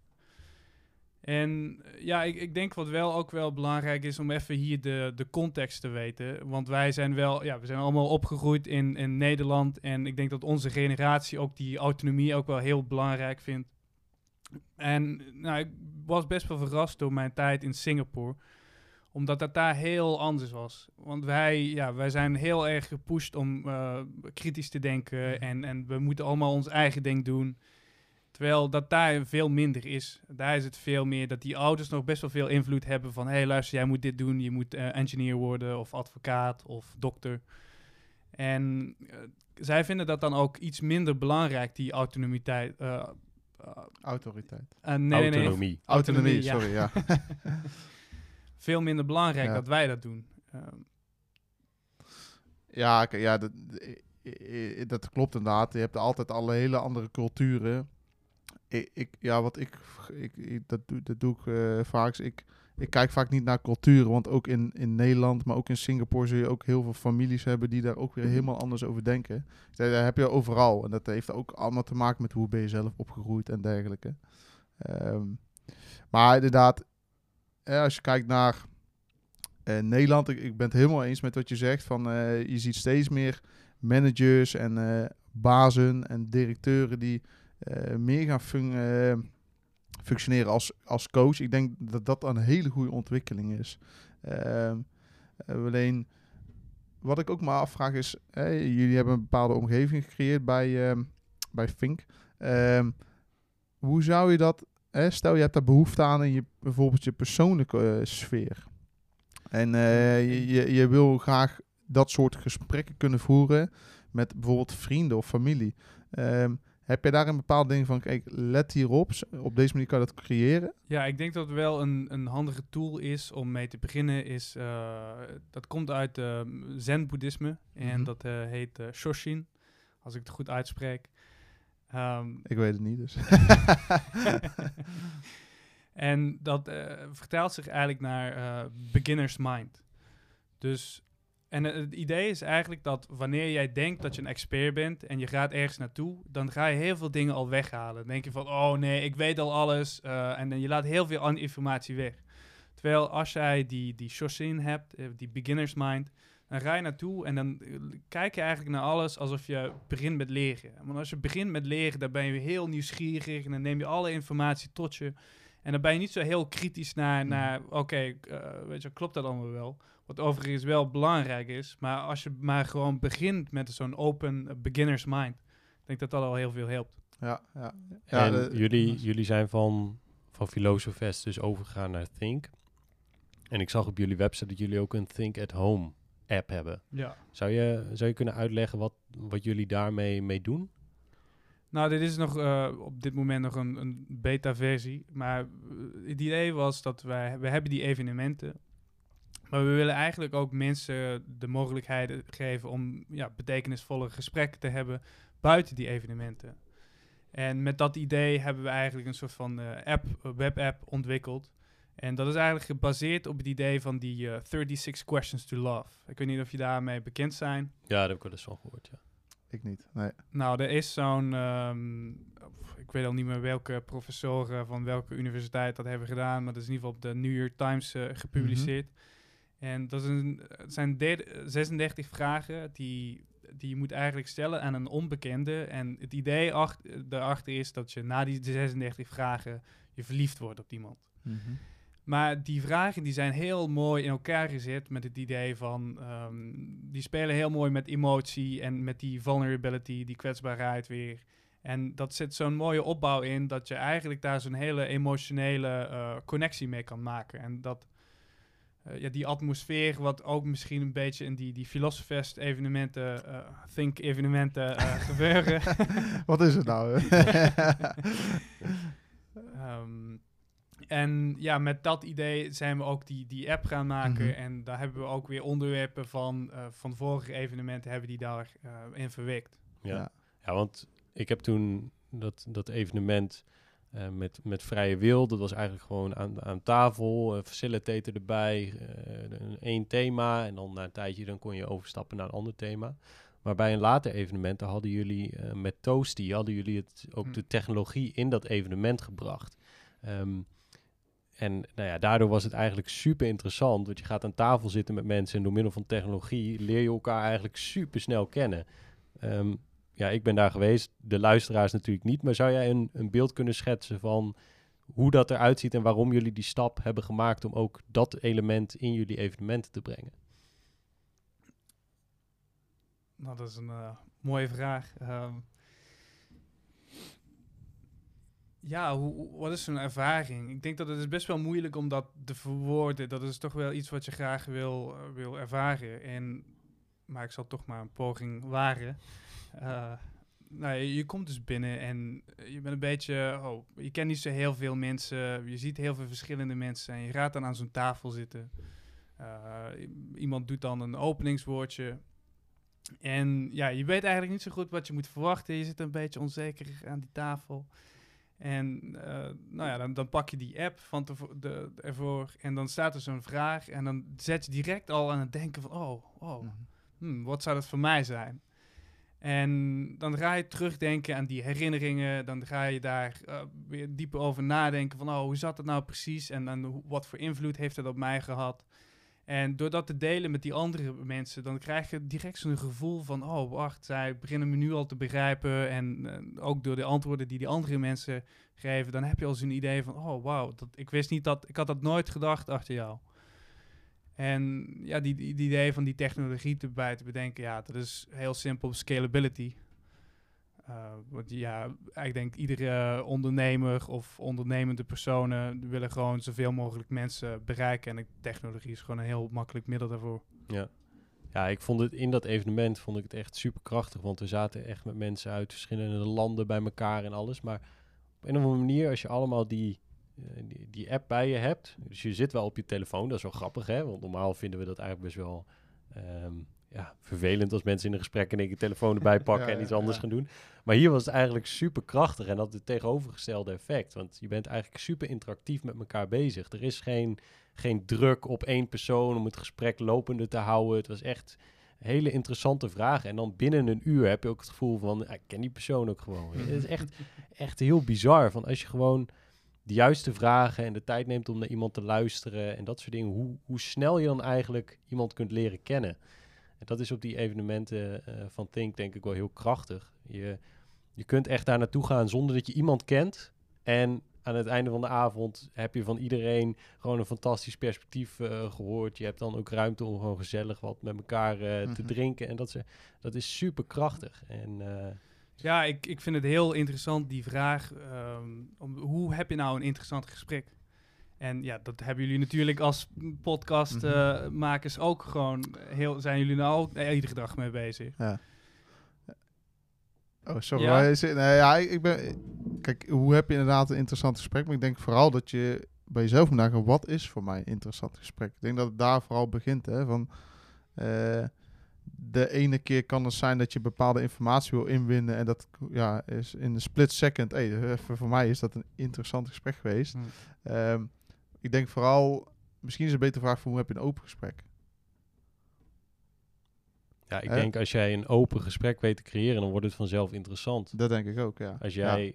En eh, ja, ik, ik denk wat wel ook wel belangrijk is om even hier de, de context te weten. Want wij zijn wel, ja, we zijn allemaal opgegroeid in, in Nederland. En ik denk dat onze generatie ook die autonomie ook wel heel belangrijk vindt. En nou, ik was best wel verrast door mijn tijd in Singapore. Omdat dat daar heel anders was. Want wij, ja, wij zijn heel erg gepusht om eh, kritisch te denken. En, en we moeten allemaal ons eigen ding doen. Terwijl dat daar veel minder is. Daar is het veel meer dat die ouders nog best wel veel invloed hebben van... hé, hey, luister, jij moet dit doen. Je moet eh, engineer worden of advocaat of dokter. En eh, zij vinden dat dan ook iets minder belangrijk, die autonomiteit. eh, autoriteit. nee, nee, nee, Autonomie. Autonomie, ja. sorry, ja. <laughs> <laughs> Veel minder belangrijk Ja. dat wij dat doen. Ehm, Ja, ja dat, dat klopt inderdaad. Je hebt altijd alle hele andere culturen. Ik, ik, ja, wat ik, ik, ik- dat, doe, dat doe ik eh, vaak. Ik, ik kijk vaak niet naar culturen, want ook in, in Nederland, maar ook in Singapore zul je ook heel veel families hebben die daar ook weer helemaal anders over denken. Daar heb je overal. En dat heeft ook allemaal te maken met hoe ben je zelf opgegroeid en dergelijke. Ehm, maar inderdaad, als je kijkt naar eh, Nederland, ik, ik ben het helemaal eens met wat je zegt. Van, eh, je ziet steeds meer managers en bazen en directeuren die meer gaan fun- eh, functioneren als, als coach. Ik denk dat dat een hele goede ontwikkeling is. Ehm, eh, alleen, wat ik ook maar afvraag is, eh, jullie hebben een bepaalde omgeving gecreëerd bij, ehm, bij Fink. Ehm, hoe zou je dat stel je hebt daar behoefte aan in je, bijvoorbeeld je persoonlijke eh, sfeer. En eh, je, je, wil graag dat soort gesprekken kunnen voeren met bijvoorbeeld vrienden of familie. Heb je daar een bepaald ding van, kijk, let hierop, op deze manier kan je dat creëren? Ja, ik denk dat het wel een, een handige tool is om mee te beginnen. Is, eh, dat komt uit uh, Zen-boeddhisme en Mhm. dat eh, heet eh, Shoshin, als ik het goed uitspreek. Ehm, Ik weet het niet, dus. <laughs> en dat eh, vertaalt zich eigenlijk naar eh, beginner's mind. Dus, en eh, het idee is eigenlijk dat wanneer jij denkt dat je een expert bent en je gaat ergens naartoe, dan ga je heel veel dingen al weghalen. Dan denk je van, oh nee, ik weet al alles. eh, en dan je laat heel veel informatie weg. Terwijl als jij die, die Shoshin hebt, eh, die beginner's mind, dan ga je naartoe en dan kijk je eigenlijk naar alles alsof je begint met leren. Want als je begint met leren, dan ben je heel nieuwsgierig en dan neem je alle informatie tot je. En dan ben je niet zo heel kritisch naar, naar oké, weet je, klopt dat allemaal wel? Wat overigens wel belangrijk is. Maar als je maar gewoon begint met zo'n open eh, beginner's mind, ik denk dat dat al heel veel helpt. ja, ja. Ja, en de- jullie, jullie zijn van, van dus overgegaan naar Think. En ik zag op jullie website dat jullie ook een Think at Home app hebben. Ja. Zou je, zou je kunnen uitleggen wat, wat jullie daarmee mee doen? Nou, dit is nog eh, op dit moment nog een, een beta-versie. Maar eh, het idee was dat wij, we hebben die evenementen. Maar we willen eigenlijk ook mensen de mogelijkheid geven om ja, betekenisvolle gesprekken te hebben buiten die evenementen. En met dat idee hebben we eigenlijk een soort van eh, app, een webapp ontwikkeld. En dat is eigenlijk gebaseerd op het idee van die eh, 36 Questions to Love. Ik weet niet of je daarmee bekend zijn. Ja, daar heb ik wel eens van gehoord, ja. Ik niet, nee. Nou, er is zo'n, ehm, ik weet al niet meer welke professoren van welke universiteit dat hebben gedaan, maar dat is in ieder geval op de New York Times eh, gepubliceerd. En dat is een, het zijn de- 36 vragen die, die je moet eigenlijk stellen aan een onbekende. En het idee ach, daarachter is dat je na die 36 vragen je verliefd wordt op iemand. Mhm. Maar die vragen die zijn heel mooi in elkaar gezet met het idee van... ehm, die spelen heel mooi met emotie en met die vulnerability, die kwetsbaarheid weer. En dat zet zo'n mooie opbouw in dat je eigenlijk daar zo'n hele emotionele eh, connectie mee kan maken. En dat eh, ja, die atmosfeer, wat ook misschien een beetje in die, die Philosophest evenementen, eh, Think evenementen eh, <laughs> gebeuren. <laughs> Wat is het nou? <laughs> Ehm, en ja, met dat idee zijn we ook die, die app gaan maken. Mhm. En daar hebben we ook weer onderwerpen van, eh, van vorige evenementen hebben die daar eh, in verwerkt. Ja. Ja. ja. want ik heb toen dat, dat evenement eh, met, met vrije wil, dat was eigenlijk gewoon aan, aan tafel, uh, facilitator erbij, een één thema en dan na een tijdje dan kon je overstappen naar een ander thema. Maar bij een later evenement, hadden jullie met Toasty, hadden jullie het, ook Hm. de technologie in dat evenement gebracht. Ehm, en nou ja, daardoor was het eigenlijk super interessant, want je gaat aan tafel zitten met mensen en door middel van technologie leer je elkaar eigenlijk super snel kennen. Ehm, ja, ik ben daar geweest, de luisteraars natuurlijk niet, maar zou jij een, een beeld kunnen schetsen van hoe dat eruit ziet en waarom jullie die stap hebben gemaakt om ook dat element in jullie evenementen te brengen? Nou, dat is een eh, mooie vraag. Ehm, ja, hoe, wat is zo'n ervaring? Ik denk dat het is best wel moeilijk om dat te verwoorden. Dat is toch wel iets wat je graag wil, eh, wil ervaren. En, maar ik zal toch maar een poging wagen. Eh, nou, je, je komt dus binnen en je bent een beetje... Oh, je kent niet zo heel veel mensen. Je ziet heel veel verschillende mensen. En je gaat dan aan zo'n tafel zitten. Eh, iemand doet dan een openingswoordje. En ja, je weet eigenlijk niet zo goed wat je moet verwachten. Je zit een beetje onzeker aan die tafel. En eh, nou ja, dan, dan pak je die app van de, ervoor en dan staat er zo'n vraag. En dan zet je direct al aan het denken van, oh, oh, hmm, wat zou dat voor mij zijn? En dan ga je terugdenken aan die herinneringen. Dan ga je daar eh, weer dieper over nadenken van, oh, hoe zat het nou precies? En, hoe- wat voor invloed heeft het op mij gehad? En door dat te delen met die andere mensen, dan krijg je direct zo'n gevoel van, oh wacht, zij beginnen me nu al te begrijpen. En eh, ook door de antwoorden die die andere mensen geven, dan heb je al zo'n idee van, oh wauw, dat, ik wist niet dat, ik had dat nooit gedacht achter jou. En ja, die, die, idee van die technologie erbij te bedenken, ja, dat is heel simpel scalability. Uh, want ja, ik denk iedere ondernemer of ondernemende personen willen gewoon zoveel mogelijk mensen bereiken. En technologie is gewoon een heel makkelijk middel daarvoor. Ja. Ja, ik vond het in dat evenement vond ik het echt super krachtig. Want we zaten echt met mensen uit verschillende landen bij elkaar en alles. Maar op een of andere manier, als je allemaal die, die, die, app bij je hebt. Dus je zit wel op je telefoon, dat is wel grappig hè. Want normaal vinden we dat eigenlijk best wel um, ja, vervelend als mensen in een gesprek en een telefoon erbij <laughs> pakken en iets anders gaan doen. Maar hier was het eigenlijk super krachtig en had het tegenovergestelde effect. Want je bent eigenlijk super interactief met elkaar bezig. Er is geen, geen druk op één persoon om het gesprek lopende te houden. Het was echt hele interessante vragen. En dan binnen een uur heb je ook het gevoel van, ik ken die persoon ook gewoon. <laughs> het is echt, echt heel bizar. Van als je gewoon de juiste vragen en de tijd neemt om naar iemand te luisteren en dat soort dingen, hoe, hoe snel je dan eigenlijk iemand kunt leren kennen. En dat is op die evenementen uh, van Think denk ik wel heel krachtig. Je, je kunt echt daar naartoe gaan zonder dat je iemand kent. En aan het einde van de avond heb je van iedereen gewoon een fantastisch perspectief uh, gehoord. Je hebt dan ook ruimte om gewoon gezellig wat met elkaar uh, te drinken. En dat, ze, dat is super krachtig. En, ja, ik, ik vind het heel interessant, die vraag. Um, om, hoe heb je nou een interessant gesprek? En ja, dat hebben jullie natuurlijk als podcastmakers uh, ook gewoon heel. Zijn jullie nou ook iedere dag mee bezig? Ja. Oh, sorry. Ja. Nee, ja, ik ben. Kijk, hoe heb je inderdaad een interessant gesprek? Maar ik denk vooral dat je bij jezelf moet nagaan: wat is voor mij een interessant gesprek? Ik denk dat het daar vooral begint. Hè, van, uh, de ene keer kan het zijn dat je bepaalde informatie wil inwinnen. En dat ja, is in een split second. Hey, voor mij is dat een interessant gesprek geweest. Hmm. Um, ik denk vooral, misschien is het een betere vraag voor hoe heb je een open gesprek? Ja, ik denk als jij een open gesprek weet te creëren, dan wordt het vanzelf interessant. Dat denk ik ook, ja. Als jij ja.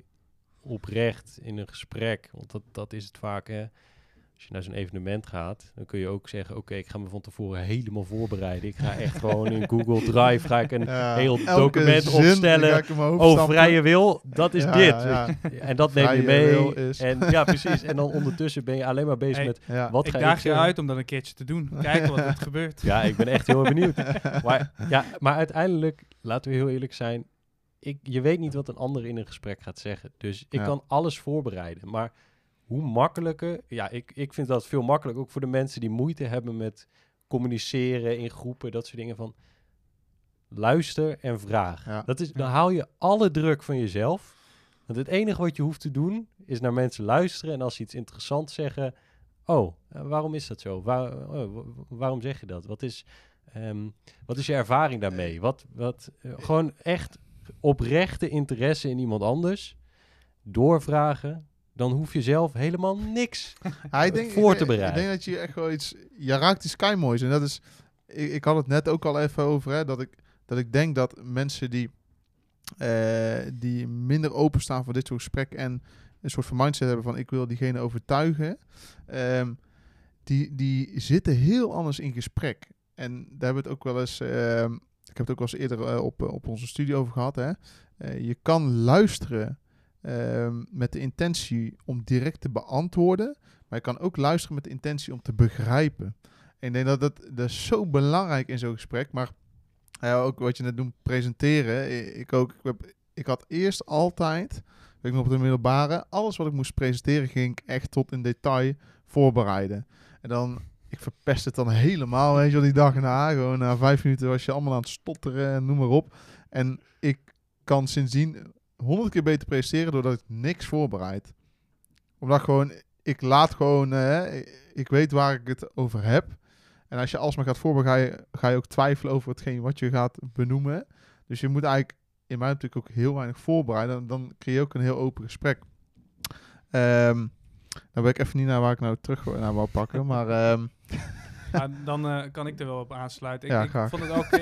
oprecht in een gesprek, want dat, dat is het vaak, hè, als je naar zo'n evenement gaat, dan kun je ook zeggen: Oké, ik ga me van tevoren helemaal voorbereiden. Ik ga echt gewoon in Google Drive ga ik een <laughs> ja, heel document opstellen over vrije wil. Dat is ja, dit. ja. En dat neem je mee. En ja, precies. En dan ondertussen ben je alleen maar bezig Hey, met wat ik ga daag ik je uit om dat een keertje te doen. Kijken wat er gebeurt. Ja, ik ben echt heel benieuwd. <laughs> Maar, ja, maar uiteindelijk, laten we heel eerlijk zijn. Ik, je weet niet wat een ander in een gesprek gaat zeggen. Dus ik Ja. kan alles voorbereiden. Maar hoe makkelijker... Ja, ik, ik vind dat veel makkelijker. Ook voor de mensen die moeite hebben met communiceren in groepen. Dat soort dingen van... Luister en vraag. Ja. Dat is, dan haal je alle druk van jezelf. Want het enige wat je hoeft te doen... is naar mensen luisteren. En als ze iets interessants zeggen... Oh, eh, waarom is dat zo? Waar, oh, wa- wa- waarom zeg je dat? Wat is, ehm, wat is je ervaring daarmee? Wat, wat, eh, gewoon echt oprechte interesse in iemand anders doorvragen. Dan hoef je zelf helemaal niks. <laughs> Denk, voor te bereiden. Ik denk dat je echt wel iets... Je raakt die sky moois. En dat is... Ik, ik had het net ook al even over, hè, dat ik, dat ik denk dat mensen die, eh, die minder openstaan voor dit soort gesprekken en een soort van mindset hebben van ik wil diegene overtuigen, ehm, die, die zitten heel anders in gesprek. En daar hebben we het ook wel eens, ehm, ik heb het ook wel eens eerder eh, op, op onze studie over gehad. Hè. Eh, je kan luisteren ehm, met de intentie om direct te beantwoorden, maar je kan ook luisteren met de intentie om te begrijpen. En ik denk dat dat, dat zo belangrijk in zo'n gesprek. Maar ook wat je net doet, presenteren. Ik, ook, ik, heb, ik had eerst altijd, weet ik nog op de middelbare, alles wat ik moest presenteren ging ik echt tot in detail voorbereiden. En dan, ik verpest het dan helemaal, weet je die dag na. Gewoon na vijf minuten was je allemaal aan het stotteren en noem maar op. En ik kan sindsdien honderd keer beter presenteren doordat ik niks voorbereid. Omdat gewoon, ik laat gewoon, eh, ik- weet waar ik het over heb. En als je alsmaar gaat voorbereiden, ga je, ga je ook twijfelen over hetgeen wat je gaat benoemen. Dus je moet eigenlijk, in mij natuurlijk ook heel weinig voorbereiden. Dan, dan creëer je ook een heel open gesprek. Ehm dan ben ik even niet naar waar ik nou terug naar wou pakken. <laughs> Maar ehm, Ja, dan eh, kan ik er wel op aansluiten. Ik, Ja, ik vond het ook... <laughs>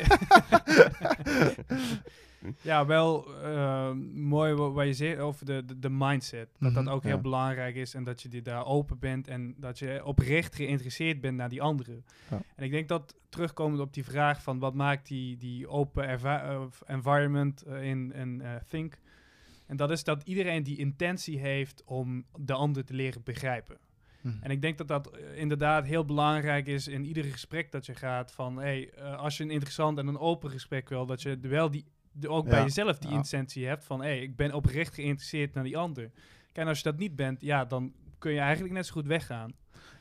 <laughs> ja, wel eh, mooi wa- wat je zegt over de, de, de mindset. Dat dat Mhm, ook ja. heel belangrijk is en dat je die daar open bent en dat je oprecht geïnteresseerd bent naar die anderen. Ja. En ik denk dat terugkomend op die vraag van wat maakt die, die open environment eh, in, in eh, Think. En dat is dat iedereen die intentie heeft om de ander te leren begrijpen. En ik denk dat dat inderdaad heel belangrijk is in ieder gesprek dat je gaat. Van hey, als je een interessant en een open gesprek wil, dat je wel die, de, ook bij jezelf die Ja. intentie hebt van, hé, hey, ik ben oprecht geïnteresseerd naar die ander. Kijk, en als je dat niet bent, ja, dan kun je eigenlijk net zo goed weggaan.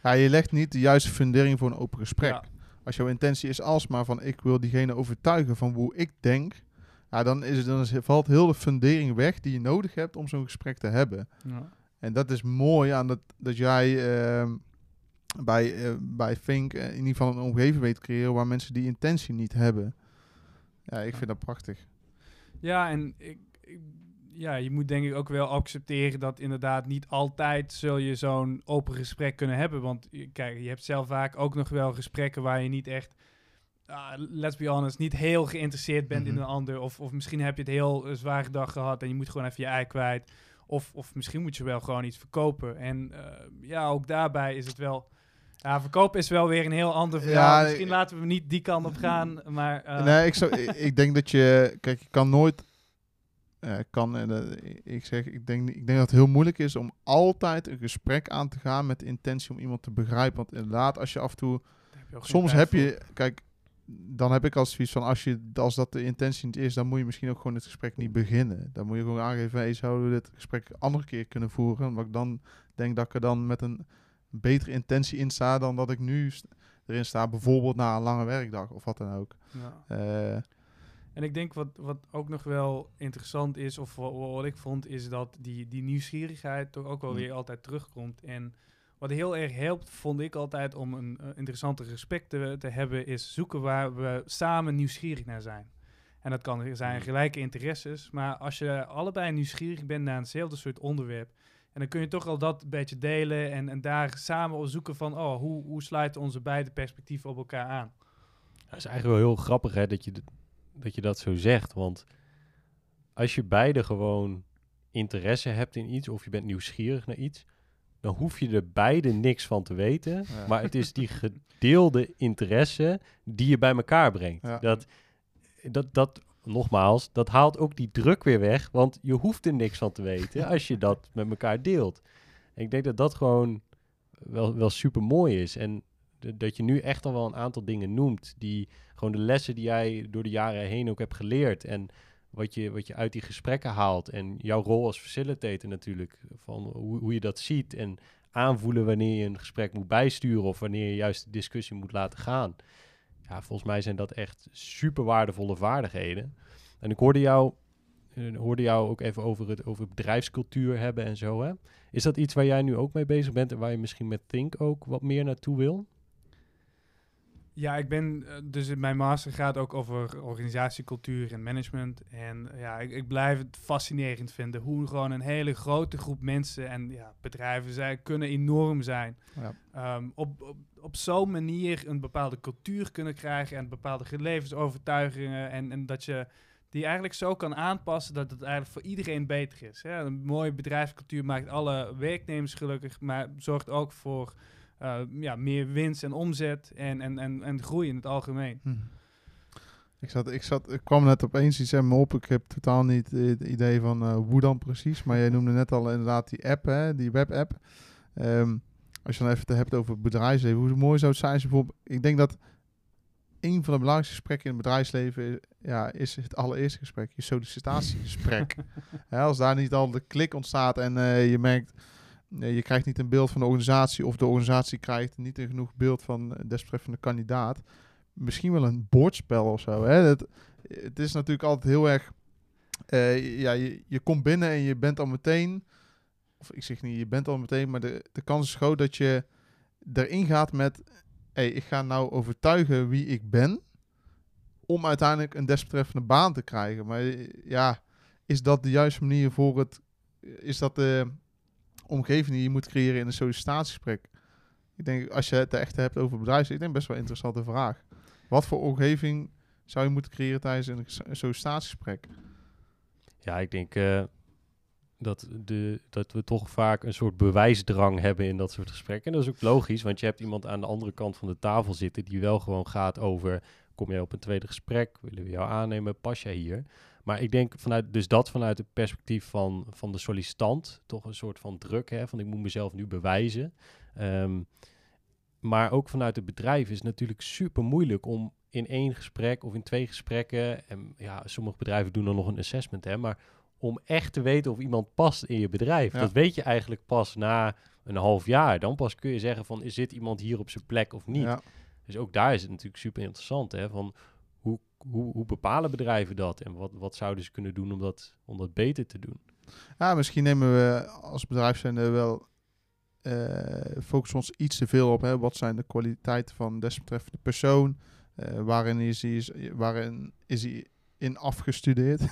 Ja, je legt niet de juiste fundering voor een open gesprek. Ja. Als jouw intentie is alsmaar van ik wil diegene overtuigen van hoe ik denk, ja, dan, is het, dan valt heel de fundering weg die je nodig hebt om zo'n gesprek te hebben. Ja. En dat is mooi aan dat, dat jij ehm, bij, eh, bij Fink eh, in ieder geval een omgeving weet te creëren waar mensen die intentie niet hebben. Ja, ik vind dat prachtig. Ja, en ik, ik- ja, je moet denk ik ook wel accepteren dat inderdaad niet altijd zul je zo'n open gesprek kunnen hebben. Want kijk, je hebt zelf vaak ook nog wel gesprekken waar je niet echt, ah, let's be honest, niet heel geïnteresseerd bent in Mhm. een ander. Of, of misschien heb je het heel eh, zware dag gehad en je moet gewoon even je ei kwijt. Of, of misschien moet je wel gewoon iets verkopen. En eh, ja, ook daarbij is het wel... Ja, verkopen is wel weer een heel ander verhaal. Ja, misschien laten we niet die kant op gaan, maar... eh, nee, ik, zou, ik, denk dat je, kijk, je kan nooit, kan, eh, ik zeg, ik denk, ik denk dat het heel moeilijk is om altijd een gesprek aan te gaan met de intentie om iemand te begrijpen. Want inderdaad, als je af en toe heb Soms heb voor. je, kijk, dan heb ik als zoiets van, als, je, als dat de intentie niet is, dan moet je misschien ook gewoon het gesprek niet beginnen. Dan moet je gewoon aangeven, hey, zouden we dit gesprek een andere keer kunnen voeren? Omdat ik dan denk dat ik er dan met een betere intentie in sta dan dat ik nu erin sta, bijvoorbeeld na een lange werkdag of wat dan ook. Ja. Eh, En ik denk wat, wat ook nog wel interessant is, of wa- wa- wat, ik vond, is dat die, die nieuwsgierigheid toch ook wel Mm. weer altijd terugkomt. En wat heel erg helpt, vond ik altijd om een uh, interessanter gesprek te, te hebben, is zoeken waar we samen nieuwsgierig naar zijn. En dat kan zijn Mm. gelijke interesses, maar als je allebei nieuwsgierig bent naar hetzelfde soort onderwerp, en dan kun je toch al dat een beetje delen en, en daar samen op zoeken van, oh, hoe, hoe sluiten onze beide perspectieven op elkaar aan? Dat is eigenlijk wel heel grappig hè, dat, je, dat je dat zo zegt. Want als je beide gewoon interesse hebt in iets of je bent nieuwsgierig naar iets, dan hoef je er beide niks van te weten. Ja. Maar het is die gedeelde interesse die je bij elkaar brengt. Ja. Dat, dat, dat, nogmaals, dat haalt ook die druk weer weg, want je hoeft er niks van te weten <laughs> als je dat met elkaar deelt. En ik denk dat dat gewoon wel, wel super mooi is. En dat je nu echt al wel een aantal dingen noemt, die gewoon de lessen die jij door de jaren heen ook hebt geleerd. En wat je, wat je uit die gesprekken haalt. En jouw rol als facilitator natuurlijk. Van hoe, hoe je dat ziet. En aanvoelen wanneer je een gesprek moet bijsturen. Of wanneer je juist de discussie moet laten gaan. Ja, volgens mij zijn dat echt super waardevolle vaardigheden. En ik hoorde jou, eh, hoorde jou ook even over, het, over bedrijfscultuur hebben en zo. Hè? Is dat iets waar jij nu ook mee bezig bent en waar je misschien met Think ook wat meer naartoe wil? Ja, ik ben eh, dus in mijn master gaat ook over organisatiecultuur en management. En eh, ja, ik, ik blijf het fascinerend vinden hoe gewoon een hele grote groep mensen en ja, bedrijven zijn, kunnen enorm zijn. Ja. Ehm, op op, op zo'n manier een bepaalde cultuur kunnen krijgen en bepaalde levensovertuigingen. En, en dat je die eigenlijk zo kan aanpassen dat het eigenlijk voor iedereen beter is. Hè? Een mooie bedrijfscultuur maakt alle werknemers gelukkig, maar zorgt ook voor eh, ja, meer winst en omzet en, en, en, en groei in het algemeen. Hm. Ik, zat, ik, zat, ik kwam net opeens iets in me op. Ik heb totaal niet het idee van eh, hoe dan precies. Maar jij noemde net al inderdaad die app, hè, die webapp. Ehm als je dan even het hebt over het bedrijfsleven. Hoe mooi zou het zijn als bijvoorbeeld... Ik denk dat een van de belangrijkste gesprekken in het bedrijfsleven is, ja, is het allereerste gesprek. Je sollicitatiegesprek. <laughs> Als daar niet al de klik ontstaat en eh, je merkt... Je krijgt niet een beeld van de organisatie of de organisatie krijgt niet een genoeg beeld van desbetreffende kandidaat. Misschien wel een bordspel of zo. Hè? Het, is natuurlijk altijd heel erg. eh, ja, je, je komt binnen en je bent al meteen. Of ik zeg niet, je bent al meteen, maar de, de kans is groot dat je erin gaat met. Hey, ik ga nou overtuigen wie ik ben. Om uiteindelijk een desbetreffende baan te krijgen. Maar eh, ja, is dat de juiste manier voor het. Is dat de omgeving die je moet creëren in een sollicitatiegesprek? Ik denk, als je het echt hebt over bedrijfsleven, ik denk best wel een interessante vraag. Wat voor omgeving zou je moeten creëren tijdens een een sollicitatiegesprek? Ja, ik denk eh, dat, de, dat we toch vaak een soort bewijsdrang hebben in dat soort gesprekken. En dat is ook logisch, want je hebt iemand aan de andere kant van de tafel zitten die wel gewoon gaat over, kom jij op een tweede gesprek, willen we jou aannemen, pas jij hier? Maar ik denk vanuit, dus dat vanuit het perspectief van, van de sollicitant, toch een soort van druk, hè, van ik moet mezelf nu bewijzen. Ehm, maar ook vanuit het bedrijf is het natuurlijk super moeilijk om in één gesprek of in twee gesprekken, en ja, sommige bedrijven doen dan nog een assessment, hè, maar om echt te weten of iemand past in je bedrijf. Ja. Dat weet je eigenlijk pas na een half jaar. Dan pas kun je zeggen van, is dit iemand hier op zijn plek of niet? Ja. Dus ook daar is het natuurlijk super interessant, hè, van hoe, hoe, bepalen bedrijven dat en wat, wat zouden ze kunnen doen om dat, om dat beter te doen? Ja, misschien nemen we als bedrijf zijn er wel eh focussen ons iets te veel op. Hè? Wat zijn de kwaliteiten van desbetreffende persoon? Eh, waarin, is hij, waarin is hij in afgestudeerd? <laughs>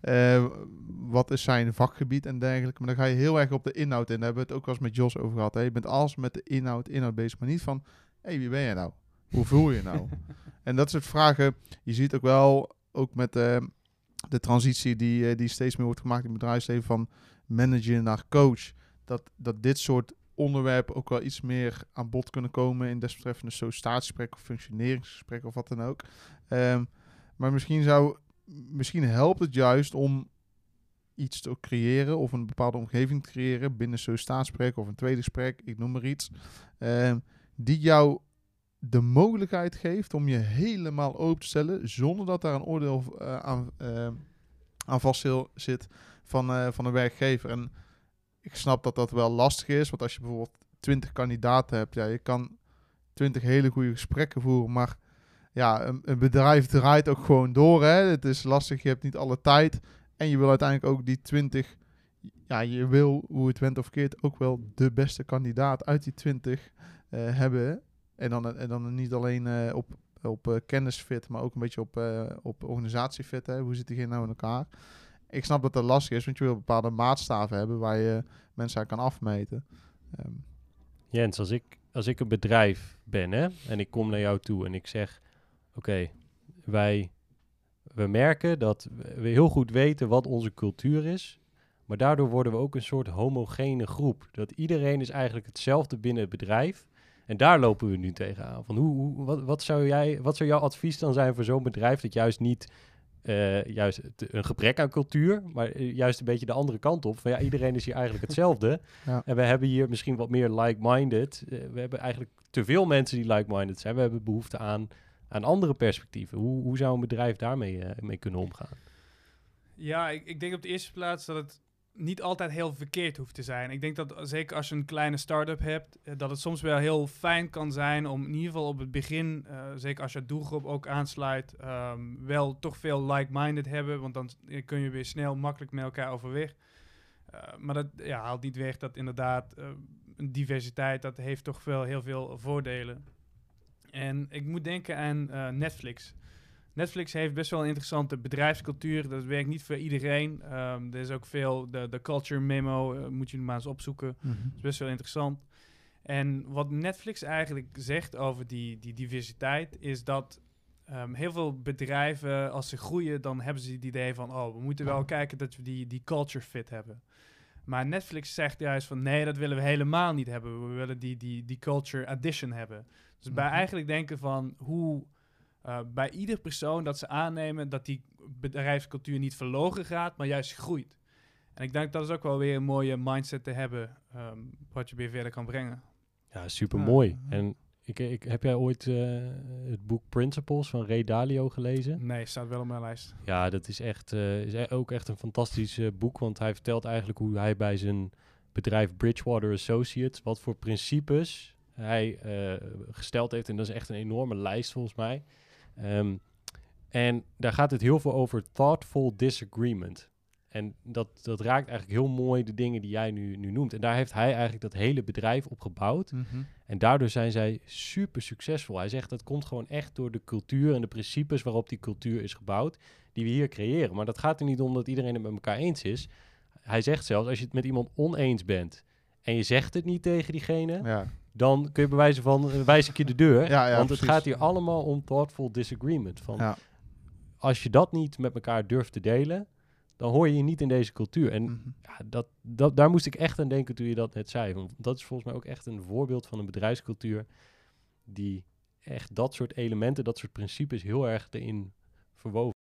Eh, wat is zijn vakgebied en dergelijke? Maar dan ga je heel erg op de inhoud in. Hebben we het ook wel eens met Jos over gehad. Hè? Je bent alles met de inhoud, inhoud bezig, maar niet van... Hé, hey, wie ben je nou? Hoe voel je nou? <laughs> en dat soort vragen... Je ziet ook wel, ook met eh, de transitie die, eh, die steeds meer wordt gemaakt in het bedrijfsleven... van manager naar coach. Dat, dat dit soort onderwerpen ook wel iets meer aan bod kunnen komen... in desbetreffende sollicitatiegesprek of functioneringsgesprek of wat dan ook. Ehm, maar misschien zou... Misschien helpt het juist om iets te creëren of een bepaalde omgeving te creëren binnen sollicitatiegesprek of een tweede gesprek, ik noem maar iets, ehm, die jou de mogelijkheid geeft om je helemaal open te stellen zonder dat daar een oordeel eh, aan, ehm, aan vast zit van, eh, van een werkgever. En ik snap dat dat wel lastig is, want als je bijvoorbeeld 20 kandidaten hebt, ja, je kan 20 hele goede gesprekken voeren, maar ja, een, een bedrijf draait ook gewoon door. Hè? Het is lastig, je hebt niet alle tijd. En je wil uiteindelijk ook die 20, ja, je wil, hoe het went of keert, ook wel de beste kandidaat uit die 20 eh, hebben. En dan, en dan niet alleen eh, op, op eh, kennisfit, maar ook een beetje op, eh, op organisatiefit. Hè? Hoe zit diegene nou in elkaar? Ik snap dat dat lastig is, want je wil bepaalde maatstaven hebben waar je mensen aan kan afmeten. Ehm, Jens, als ik, als ik een bedrijf ben hè, en ik kom naar jou toe en ik zeg: Oké, wij we merken dat we heel goed weten wat onze cultuur is, maar daardoor worden we ook een soort homogene groep. Dat iedereen is eigenlijk hetzelfde binnen het bedrijf. En daar lopen we nu tegenaan. Van hoe, hoe, wat, wat, zou jij, wat zou jouw advies dan zijn voor zo'n bedrijf dat juist niet eh, juist een gebrek aan cultuur, maar eh, juist een beetje de andere kant op. Van ja, iedereen is hier eigenlijk <laughs> hetzelfde. Ja. En we hebben hier misschien wat meer like-minded. Eh, we hebben eigenlijk te veel mensen die like-minded zijn. We hebben behoefte aan, aan andere perspectieven. Hoe, hoe zou een bedrijf daarmee mee kunnen omgaan? Ja, ik, ik denk op de eerste plaats dat het niet altijd heel verkeerd hoeft te zijn. Ik denk dat zeker als je een kleine start-up hebt, eh, dat het soms wel heel fijn kan zijn om in ieder geval op het begin, eh, zeker als je doelgroep ook aansluit, ehm, wel toch veel like-minded hebben, want dan eh, kun je weer snel makkelijk met elkaar overweg. Maar dat ja, haalt niet weg dat inderdaad een diversiteit, dat heeft toch wel heel veel voordelen. En ik moet denken aan Netflix. Netflix heeft best wel een interessante bedrijfscultuur. Dat werkt niet voor iedereen. Ehm, er is ook veel, de, de culture memo, eh, moet je maar eens opzoeken. Dat is best wel interessant. En wat Netflix eigenlijk zegt over die, die diversiteit, is dat ehm, heel veel bedrijven, als ze groeien, dan hebben ze het idee van, oh, we moeten wel kijken dat we die, die culture fit hebben. Maar Netflix zegt juist van, nee, dat willen we helemaal niet hebben. We willen die, die, die culture addition hebben. Dus bij Mhm. eigenlijk denken van hoe eh, bij ieder persoon dat ze aannemen dat die bedrijfscultuur niet verloren gaat, maar juist groeit. En ik denk dat is ook wel weer een mooie mindset te hebben, ehm, wat je weer verder kan brengen. Ja, super mooi. En ik, ik, heb jij ooit eh, het boek Principles van Ray Dalio gelezen? Nee, staat wel op mijn lijst. Ja, dat is, echt, eh, is e- ook echt een fantastisch eh, boek. Want hij vertelt eigenlijk hoe hij bij zijn bedrijf Bridgewater Associates... wat voor principes hij eh, gesteld heeft. En dat is echt een enorme lijst volgens mij. Ehm, en daar gaat het heel veel over thoughtful disagreement. En dat, dat raakt eigenlijk heel mooi de dingen die jij nu, nu noemt. En daar heeft hij eigenlijk dat hele bedrijf op gebouwd. Mhm. En daardoor zijn zij super succesvol. Hij zegt dat komt gewoon echt door de cultuur en de principes waarop die cultuur is gebouwd, die we hier creëren. Maar dat gaat er niet om dat iedereen het met elkaar eens is. Hij zegt zelfs, als je het met iemand oneens bent en je zegt het niet tegen diegene, Ja. Dan kun je bewijzen van, eh, wijs ik je de deur. Ja, ja, want precies. het gaat hier allemaal om thoughtful disagreement. Van, Ja. Als je dat niet met elkaar durft te delen, dan hoor je je niet in deze cultuur. En Mhm. ja, dat, dat, daar moest ik echt aan denken toen je dat net zei. Want dat is volgens mij ook echt een voorbeeld van een bedrijfscultuur die echt dat soort elementen, dat soort principes heel erg erin verwoven.